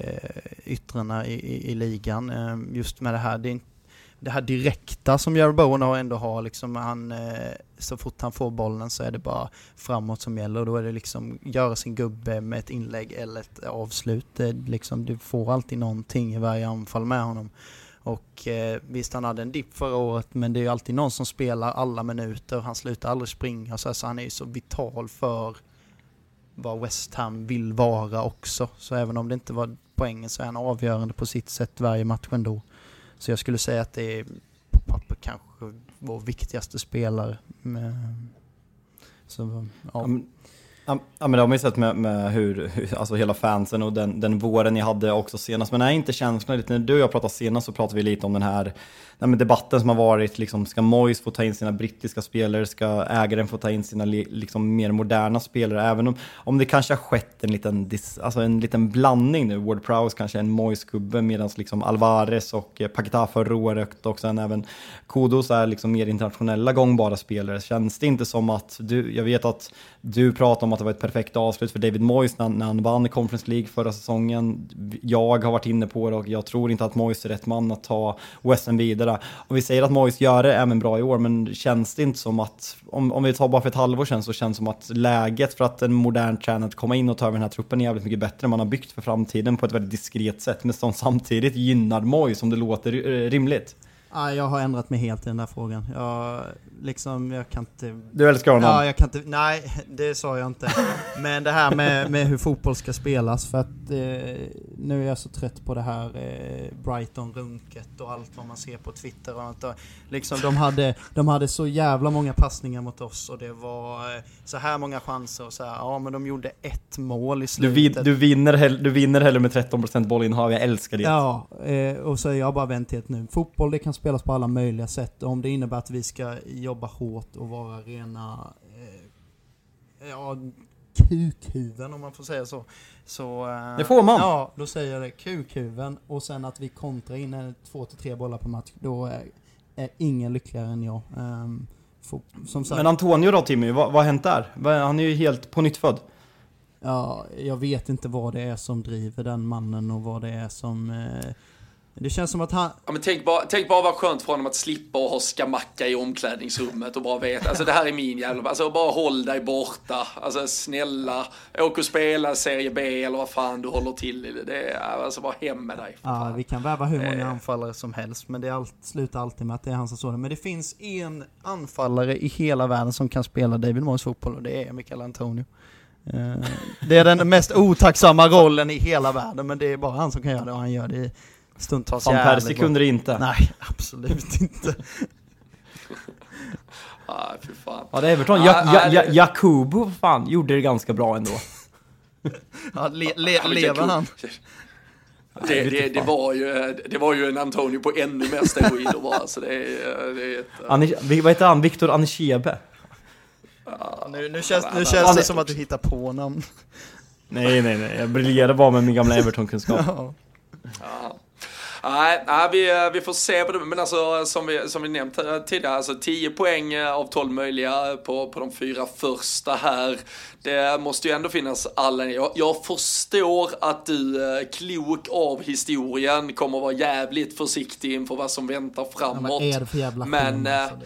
yttrarna i, i, i ligan. Ehm, just med det här, det, det här direkta som Jerry Bowen ändå har, liksom han, eh, så fort han får bollen så är det bara framåt som gäller och då är det liksom göra sin gubbe med ett inlägg eller ett avslut. Det, liksom, du får alltid någonting i varje anfall med honom. Och eh, visst, han hade en dipp förra året, men det är ju alltid någon som spelar alla minuter. Han slutar aldrig springa, så, så han är ju så vital för vad West Ham vill vara också. Så även om det inte var poängen så är han avgörande på sitt sätt varje match ändå. Så jag skulle säga att det är på papper kanske vår viktigaste spelare. Så, ja. Ja men det har man ju sett med, med hur, alltså hela fansen och den, den våren ni hade också senast. Men är inte känslan lite, när du och jag pratade senast så pratade vi lite om den här nej, debatten som har varit, liksom, ska Moyes få ta in sina brittiska spelare, ska ägaren få ta in sina liksom, mer moderna spelare? Även om, om det kanske har skett en liten, alltså, en liten blandning nu, Ward Prowse kanske är en Moyes-gubbe medan liksom, Alvarez och eh, Paketa förra året och sen även Kodos är liksom mer internationella gångbara spelare. Känns det inte som att, du, jag vet att du pratar om att att det var ett perfekt avslut för David Moyes när, när han vann Conference League förra säsongen. Jag har varit inne på det och jag tror inte att Moyes är rätt man att ta West Ham vidare. Om vi säger att Mojs gör det även bra i år, men känns det inte som att, om, om vi tar bara för ett halvår sedan, så känns det som att läget för att en modern tränare att komma in och ta över den här truppen är jävligt mycket bättre. Man har byggt för framtiden på ett väldigt diskret sätt, men som samtidigt gynnar Mojs om det låter rimligt. Ja, jag har ändrat mig helt i den där frågan. Jag, liksom, jag kan inte... Du älskar honom? Ja, jag kan inte... Nej, det sa jag inte. Men det här med, med hur fotboll ska spelas, för att eh, nu är jag så trött på det här eh, Brighton-runket och allt vad man ser på Twitter och allt. Liksom, de hade, de hade så jävla många passningar mot oss och det var eh, så här många chanser och så här, ja men de gjorde ett mål i Du, slutet. vin, du, vinner, hell, du vinner hellre med 13% bollinnehav, jag älskar det. Ja, eh, och så är jag bara vänt ett nu. Fotboll det kan spelas på alla möjliga sätt. Om det innebär att vi ska jobba hårt och vara rena eh, ja, kukhuven om man får säga så. så eh, Det får man. Ja, då säger jag det. Kukhuven. Och sen att vi kontrar in en, två till tre bollar per match. Då är, är ingen lyckligare än jag. Som sagt, Men Antonio då Timmy, vad, vad har hänt där? Han är ju helt på nytt född. Ja, jag vet inte vad det är som driver den mannen och vad det är som... Eh, det känns som att han... Ja, men tänk, bara, tänk bara vad skönt för honom att slippa och ha skamacka i omklädningsrummet och bara veta, alltså det här är min jävla, alltså bara håll dig borta, alltså snälla, åk och spela Serie B eller vad fan du håller till i, det är, alltså bara hem med dig. Ja, vi kan värva hur många anfallare som helst, men det allt, slutar alltid med att det är han som står där. Men det finns en anfallare i hela världen som kan spela David Moyes fotboll och det är Mikael Antonio. Eh, det är den mest otacksamma rollen i hela världen, men det är bara han som kan göra det och han gör det stundtals Van Persie kunde det inte. Nej, absolut inte. ah, fy fan. Ja, det är Everton. Ja, ja, ja, Jakubo, fan, gjorde det ganska bra ändå. ja, le, le, lever han? Det, det, det, var ju, det var ju en Antonio på ännu mer steroider bara, så det är, det är ett, Ani, Vad heter han? Viktor Anichebe? Ja, nu, nu känns, nu känns det som att du hittar på namn. Nej, nej, nej. Jag briljerar bara med min gamla Everton-kunskap. Ja. Ja. Nej, nej vi, vi får se på det, men alltså som vi, som vi nämnt tidigare, alltså 10 poäng av 12 möjliga på, på de fyra första här. Det måste ju ändå finnas alla, jag, jag förstår att du, klok av historien, kommer vara jävligt försiktig inför vad som väntar framåt. Ja, vad är det för jävla men, alltså,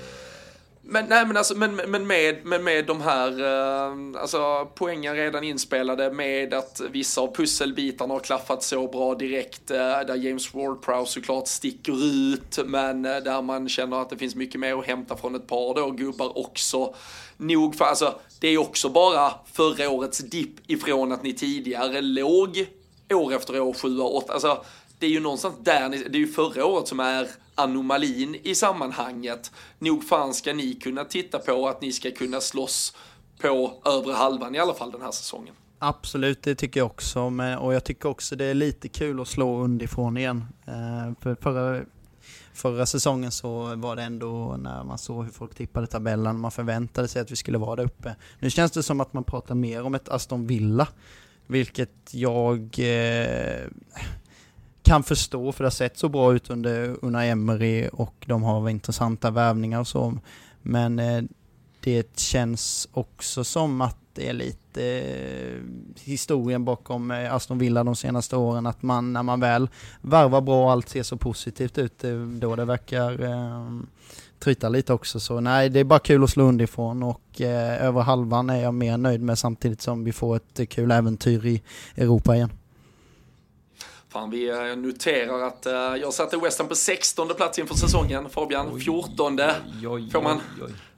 men, nej, men, alltså, men, men, med, men med de här eh, alltså, poängen redan inspelade, med att vissa av pusselbitarna har klaffat så bra direkt, Eh, där James Ward-Prowse såklart sticker ut, men eh, där man känner att det finns mycket mer att hämta från ett par då, gubbar också. Nog för, alltså, det är också bara förra årets dipp ifrån att ni tidigare låg år efter år, 7 8, alltså det är ju någonstans där, ni, det är ju förra året som är anomalin i sammanhanget. Nog fan ska ni kunna titta på att ni ska kunna slåss på övre halvan i alla fall den här säsongen. Absolut, det tycker jag också. Och jag tycker också det är lite kul att slå underifrån igen. Eh, för förra, förra säsongen så var det ändå när man såg hur folk tippade tabellen, man förväntade sig att vi skulle vara där uppe. Nu känns det som att man pratar mer om ett Aston Villa, vilket jag eh, kan förstå, för det har sett så bra ut under Una Emery och de har intressanta värvningar och så. Men eh, det känns också som att det är lite eh, historien bakom eh, Aston Villa de senaste åren, att man när man väl varvar bra och allt ser så positivt ut, då det verkar eh, tryta lite också. Så nej, det är bara kul att slå underifrån och eh, över halvan är jag mer nöjd med samtidigt som vi får ett kul äventyr i Europa igen. Fan, vi eh, noterar att uh, jag satte West Ham på 16 plats inför säsongen. Fabian, 14. Oj, oj, Får man...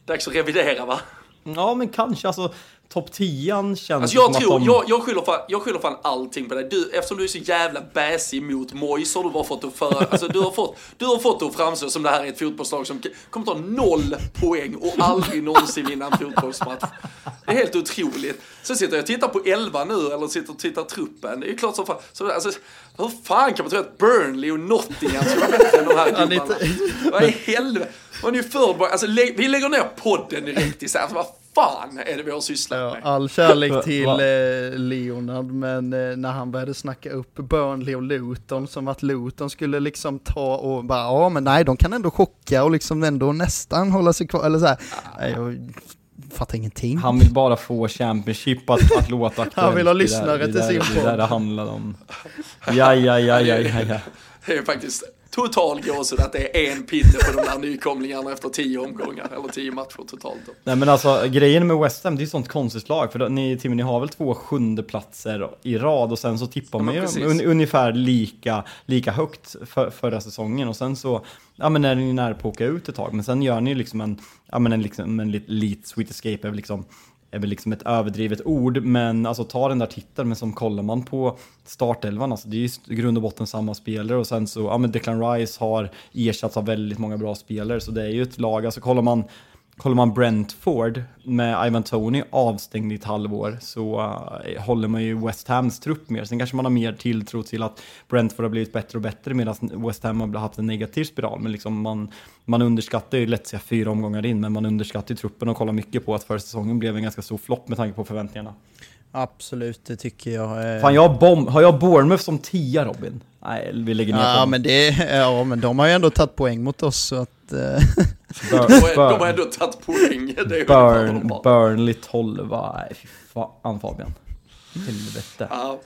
Dags att revidera va? Ja, men kanske. Alltså, topp 10 känns alltså jag som tror, att de... jag, jag, skyller fan, jag skyller fan allting på dig. Du, eftersom du är så jävla bäsig mot Moise har du bara fått det för, alltså du har fått, du har fått att framstå som det här är ett fotbollslag som kommer ta noll poäng och aldrig någonsin vinna en fotbollsmatch. Det är helt otroligt. Så sitter jag och tittar på 11 nu, eller sitter och tittar truppen. Det är klart som fan, så, alltså, hur fan kan man tro att Burnley och Nottingham ska vara bättre än de här gubbarna? Vad i helvete? Man är ju för, alltså, vi lägger ner podden direkt i så här, vad fan är det vi har sysslat ja, med? All kärlek till eh, Leonard, men eh, när han började snacka upp Burnley och Luton som att Luton skulle liksom ta och bara, ja men nej, de kan ändå chocka och liksom ändå nästan hålla sig kvar, eller så här. Ja. Jag, fattar ingenting. Han vill bara få Championship att, att låta aktuellt. Han vill ha Det lyssnare det till sin Det där podd. det handlar om. Ja, ja, ja, ja, ja, ja. Det är faktiskt total gåshud att det är en pinne på de där nykomlingarna efter tio omgångar, eller tio matcher totalt. Då. Nej men alltså grejen med West Ham, det är ju sånt konstigt lag. För då, ni, Timmy, ni har väl två sjunde platser i rad och sen så tippar Ja, man ju un, ungefär lika, lika högt för, förra säsongen. Och sen så, ja men är ni nära på att åka ut ett tag. Men sen gör ni liksom en, ja men en, liksom, en lit- lit sweet escape liksom är väl liksom ett överdrivet ord, men alltså ta den där titeln, men som kollar man på startelvan, alltså det är ju i grund och botten samma spelare och sen så, ja men Declan Rice har ersatts av väldigt många bra spelare, så det är ju ett lag, alltså kollar man Kollar man Brentford med Ivan Tony avstängd i ett halvår så eh, håller man ju West Hams trupp mer. Sen kanske man har mer tilltro till att Brentford har blivit bättre och bättre medan West Ham har haft en negativ spiral. Men liksom man, man underskattar ju, lätt säga fyra omgångar in, men man underskattar ju truppen och kollar mycket på att förra säsongen blev en ganska stor flopp med tanke på förväntningarna. Absolut, det tycker jag. eh. Fan, jag har, bom- har jag Bournemouth som tia Robin? Nej, vi lägger ner Ja dem. men, det, ja men de har ju ändå tagit poäng mot oss så att... eh, Bur- De har- De har Burn- ändå tagit poäng. Burn. Burnley 12, nej fy fan Fabian. Helvete. Ja,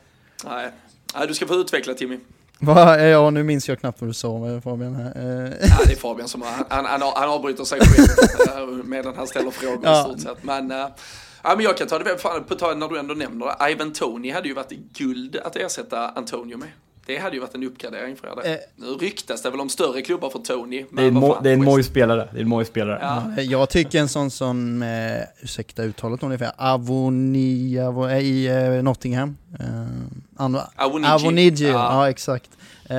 nej. nej, du ska få utveckla Timmy. Va? Ja, nu minns jag knappt vad du sa eh, Fabian. här. Eh, Ja, det är Fabian som han, han, han avbryter sig själv eh, medan han ställer frågor Ja. i stort sett. Men, eh, ja, men jag kan ta det fan, på tal när du ändå nämner det. Ivan Tony hade ju varit guld att ersätta Antonio med. Det hade ju varit en uppgradering för er. Eh. Nu ryktas det väl om större klubbar för Tony. Det är en, vad mo- fan, det är en West- moj-spelare. Det är en moj-spelare. Ja. Jag tycker en sån som, eh, ursäkta uttalet ungefär, Avoni, Avo, i eh, Nottingham. Eh, Awoniji. Avoniji, ja. Ja. exakt. Eh,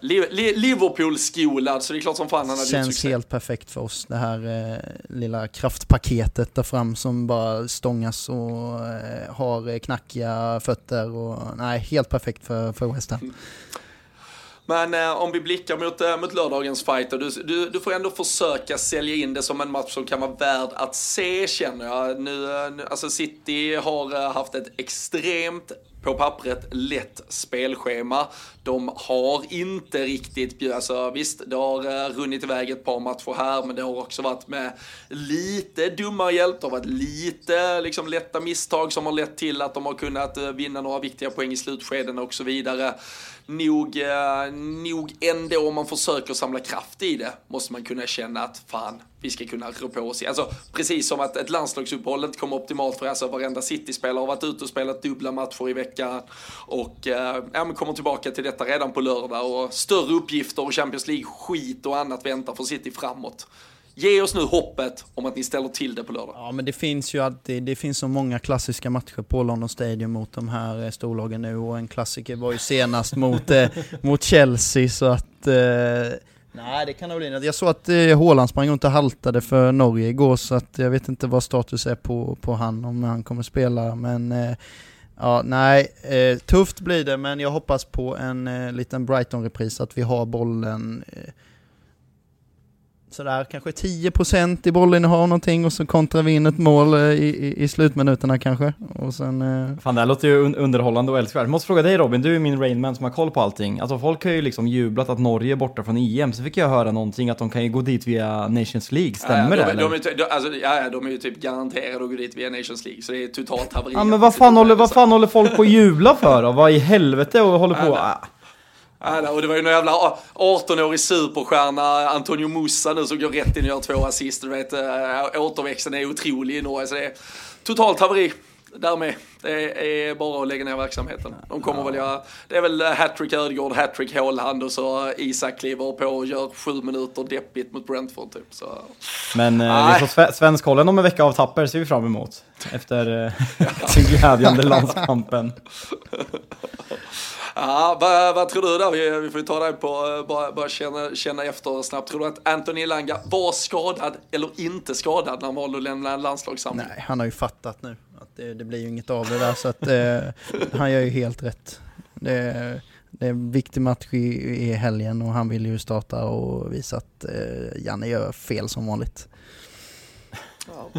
Liverpool-skolad, så det är klart som fan han hade känns helt perfekt för oss, det här eh, lilla kraftpaketet där fram som bara stångas och eh, har eh, knackiga fötter och nej, helt perfekt för, för West Ham. Men eh, om vi blickar mot, eh, mot lördagens fight, och du, du, du får ändå försöka sälja in det som en match som kan vara värd att se känner jag. Nu, eh, nu, alltså City har eh, haft ett extremt på pappret lätt spelschema. De har inte riktigt bjudit, alltså visst det har eh, runnit iväg ett par matcher här men det har också varit med lite dumma hjälp, det har varit lite liksom lätta misstag som har lett till att de har kunnat eh, vinna några viktiga poäng i slutskeden och så vidare. Nog, eh, nog ändå om man försöker samla kraft i det måste man kunna känna att fan, vi ska kunna rå på oss. Alltså precis som att ett landslagsuppehåll inte kommer optimalt för alltså varenda City-spelare har varit ute och spelat dubbla matcher i veckan och eh, ja, kommer tillbaka till detta redan på lördag och större uppgifter och Champions League skit och annat väntar för City framåt. Ge oss nu hoppet om att ni ställer till det på lördag. Ja men det finns ju alltid, det finns så många klassiska matcher på London Stadium mot de här eh, storlagen nu och en klassiker var ju senast mot, eh, mot Chelsea så att eh, Nej det kan nog bli. Jag såg att eh, Haaland sprang runt och haltade för Norge igår så att jag vet inte vad status är på, på han om han kommer spela men eh, Ja, nej, eh, tufft blir det men jag hoppas på en eh, liten Brighton-repris att vi har bollen eh, sådär kanske 10% i bollinnehav någonting och så kontrar vi in ett mål eh, i, i, i slutminuterna kanske. Och sen, eh, Fan det här låter ju un- underhållande och älskvärt. Måste fråga dig Robin, du är min Rainman som har koll på allting. Alltså folk har ju liksom jublat att Norge är borta från EM, så fick jag höra någonting att de kan ju gå dit via Nations League, stämmer ja, det de, eller? de, är, ty- de, alltså, ja, ja, de är ju typ garanterade att gå dit via Nations League, så det är totalt haveri. Ja men vad fan, håller, vad fan håller folk på att jubla för då? Vad i helvete och håller på? Ja, Ah. Ja, och det var ju någon jävla 18-årig superstjärna, Antonio Musa nu, som går rätt in och gör två assist. Du vet, äh, återväxten är otrolig i Norge, så det är totalt haveri. Därmed, det är bara att lägga ner verksamheten. De kommer väl göra, det är väl eh, hattrick Ödegård, hattrick Haaland och så Isak kliver på och gör sju minuter deppigt mot Brentford typ. Så. Men eh, vi får sve- Svenskkollen om en vecka av tapper ser vi fram emot. Efter eh, den glädjande landskampen. Ja, vad, vad tror du då? Vi, vi får ju ta dig på, eh, bara, bara känna, känna efter snabbt. Tror du att Anthony Elanga var skadad eller inte skadad när han valde att lämna en landslagssamling? nej, han har ju fattat nu att det, det blir ju inget av det där så att eh, han gör ju helt rätt. Det, det är en viktig match i, i helgen och han vill ju starta och visa att eh, Janne gör fel som vanligt. Ja.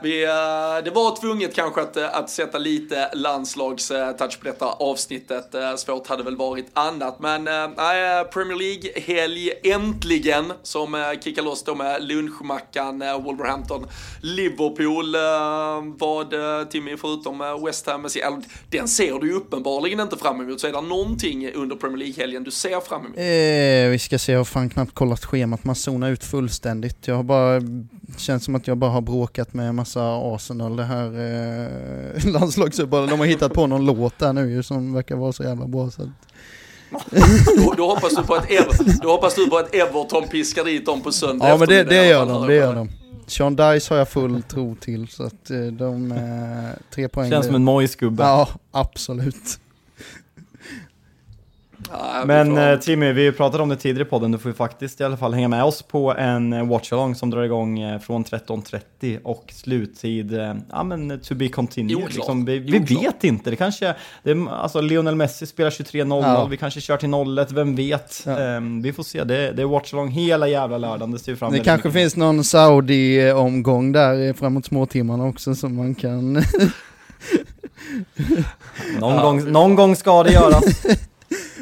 vi, uh, det var tvunget kanske att, eh, att sätta lite landslagstouch eh, på detta avsnittet. Uh, svårt hade väl varit annat, men uh, Premier League-helg äntligen som uh, kickar loss då med lunchmackan Wolverhampton, Liverpool. vad Timmy, förutom West Ham, den ser du ju uppenbarligen inte fram emot. Så är det någonting under Premier League-helgen du ser fram emot? vi ska se, jag har fan knappt kollat schemat. Man zonar ut fullständigt. Jag har bara, känns som att jag bara har bråkat med en massa Arsenal, det här eh, landslagsuppehållet. De har hittat på någon låt där nu ju som verkar vara så jävla bra. Så att... då, då, hoppas du på att Ever, då hoppas du på att Everton piskar dit dem på söndag Ja men det, det gör de, det gör de. Sean Dice har jag full tro till så att eh, de, eh, tre poäng. Känns som en Moise-gubbe. Ja, absolut. Ja, Men. Eh, Timmy, vi pratade om det tidigare i podden, du får ju faktiskt i alla fall hänga med oss på en eh, watchalong som drar igång eh, från 13.30 och sluttid, ja men to be continued. Liksom, vi, vi vet inte, det kanske, det, alltså Lionel Messi spelar 23.00, ja. vi kanske kör till 01, vem vet? Ja. Um, vi får se, det, det är watchalong hela jävla lördagen, det ser fram Det kanske mycket. finns någon Saudi-omgång där framåt småtimmarna också som man kan... någon, ja, gång, någon gång ska det göras.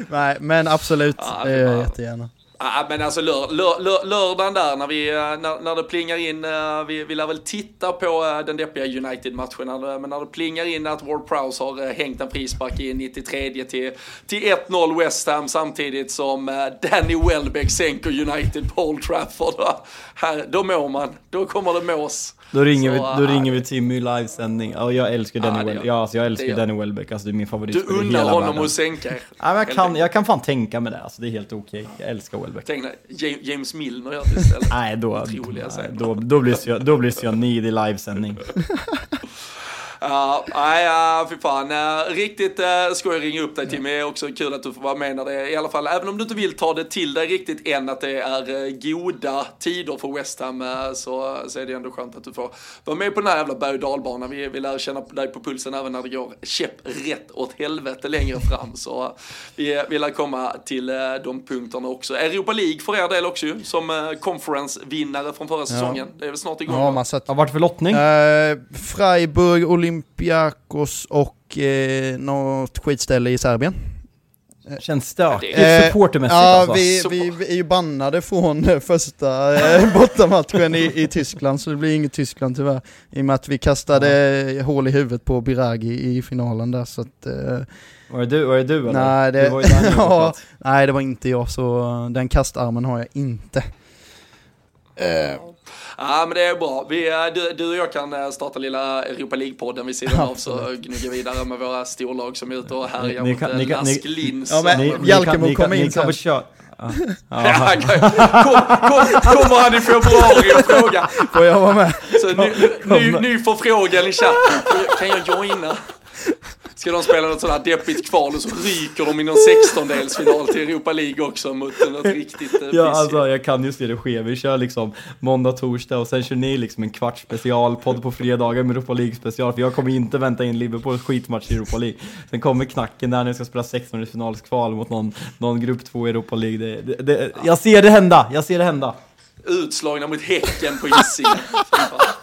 Nej, men absolut, ja, det gör jag jättegärna. Ja, men alltså lör, lör, lör, lördagen där när, vi, eh, när, när det plingar in, eh, vi, vi lär väl titta på eh, den deppiga United-matchen, men när det plingar in att Ward Prowse har hängt en frispark i 93 till, till 1-0 West Ham samtidigt som Danny Welbeck sänker United på Old Trafford. Här, då mår man, då kommer det mås. Då ringer, så, vi, då ringer vi Timmy i livesändning. Ja, jag älskar Danny, ja, Welbeck. Ja, alltså, jag älskar Danny Welbeck. Alltså, det är min favorit. Du unnar honom världen. att sänka er. Ja, jag, kan, jag kan fan tänka mig det. Alltså, det är helt okej. Okay. Jag älskar Welbeck. Tänk när James Milner gör det istället. nej, då, nej, då, då, blir då blir jag nid i livesändning. Ja, nej, uh, fy fan. Uh, riktigt uh, ska jag ringa upp dig Timmy. Också kul att du får vara med när det i alla fall, även om du inte vill ta det till dig riktigt än att det är uh, goda tider för West Ham uh, så, så är det ändå skönt att du får vara med på den här jävla berg och dalbanan. Vi, vi lär känna dig på pulsen även när det går käpp rätt åt helvete längre fram. Så uh, vi, vi lär komma till uh, de punkterna också. Europa League för er del också ju, som uh, conference-vinnare från förra säsongen. Det är väl snart igång? Ja, man sett. Har varit för lottning? Freiburg, Olymp Olympiakos och eh, något skitställe i Serbien. Känns stökigt eh, supportermässigt ja, alltså. Vi, vi, vi är ju bannade från första eh, bortamatchen i, i Tyskland, så det blir inget Tyskland tyvärr. I och med att vi kastade ja. hål i huvudet på Biragi i finalen där, så att... Eh, var det du, var det du eller? Nej, det, var ja, nej, det var inte jag, så den kastarmen har jag inte. Eh, Ja, men det är bra. Vi, eh, du, du och jag kan eh, starta lilla Europa League-podden vid sidan av så gnuggar vidare med våra storlag som är ute och härjar mot kan, eh, Lask Linz. Ja, men Jalkemo kom in sen. Kör. Ja. kommer han i februari och frågar. Får jag vara med? Så ny, ny, ny förfrågan i chatten. Kan jag joina? Ska de spela något sådär deppigt kval och så ryker de i någon 16-delsfinal till Europa League också mot något riktigt eh, Ja alltså jag kan ju se det ske, vi kör liksom måndag, torsdag och sen kör ni liksom en kvart special, podd på fredagar med Europa League special för jag kommer inte vänta in Liverpools skitmatch i Europa League. Sen kommer knacken där när jag ska spela 16-delsfinalskval mot någon, någon grupp 2 i Europa League. Det, det, det, jag ser det hända, jag ser det hända. Utslagna mot Häcken på Hisingen.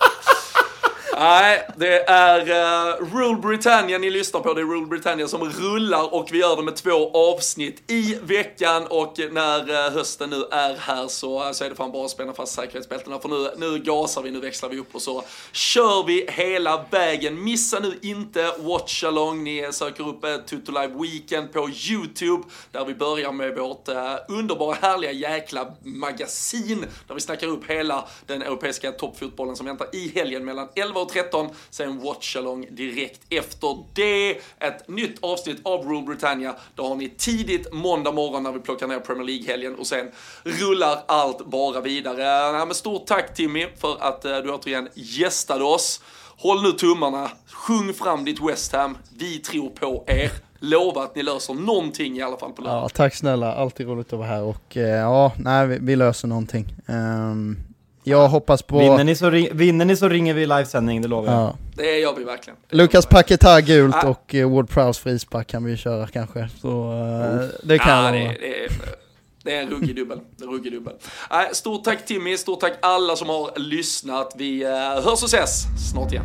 Nej, det är uh, Rule Britannia ni lyssnar på. Det är Rule Britannia som rullar och vi gör det med två avsnitt i veckan och när uh, hösten nu är här så, eh, så är det fan bara att spänna fast säkerhetsbältena för nu, nu gasar vi, nu växlar vi upp och så kör vi hela vägen. Missa nu inte Watch Along. Ni söker upp uh, Tutu Live Weekend på YouTube där vi börjar med vårt uh, underbara, härliga jäkla magasin där vi snackar upp hela den europeiska toppfotbollen som väntar i helgen mellan 11 13, sen watchalong direkt efter det. Ett nytt avsnitt av Rule Britannia. Då har ni tidigt måndag morgon när vi plockar ner Premier League-helgen och sen rullar allt bara vidare. Ja, men stort tack Timmy för att eh, du återigen gästade oss. Håll nu tummarna, sjung fram ditt West Ham. Vi tror på er. Lova att ni löser någonting i alla fall på lördag. Ja, tack snälla, alltid roligt att vara här och eh, ja, nej, vi, vi löser någonting. Um, jag hoppas på... Vinner ni så, ring, vinner ni så ringer vi i livesändning, det lovar jag. Ja. Det gör vi verkligen. Lukas Paketa gult ah. och uh, Ward Prowse frispark kan vi köra kanske. Så uh, det kan ah, det, det, Det är en ruggig dubbel. ruggig dubbel. Äh, stort tack Timmy, stort tack alla som har lyssnat. Vi uh, hörs och ses snart igen.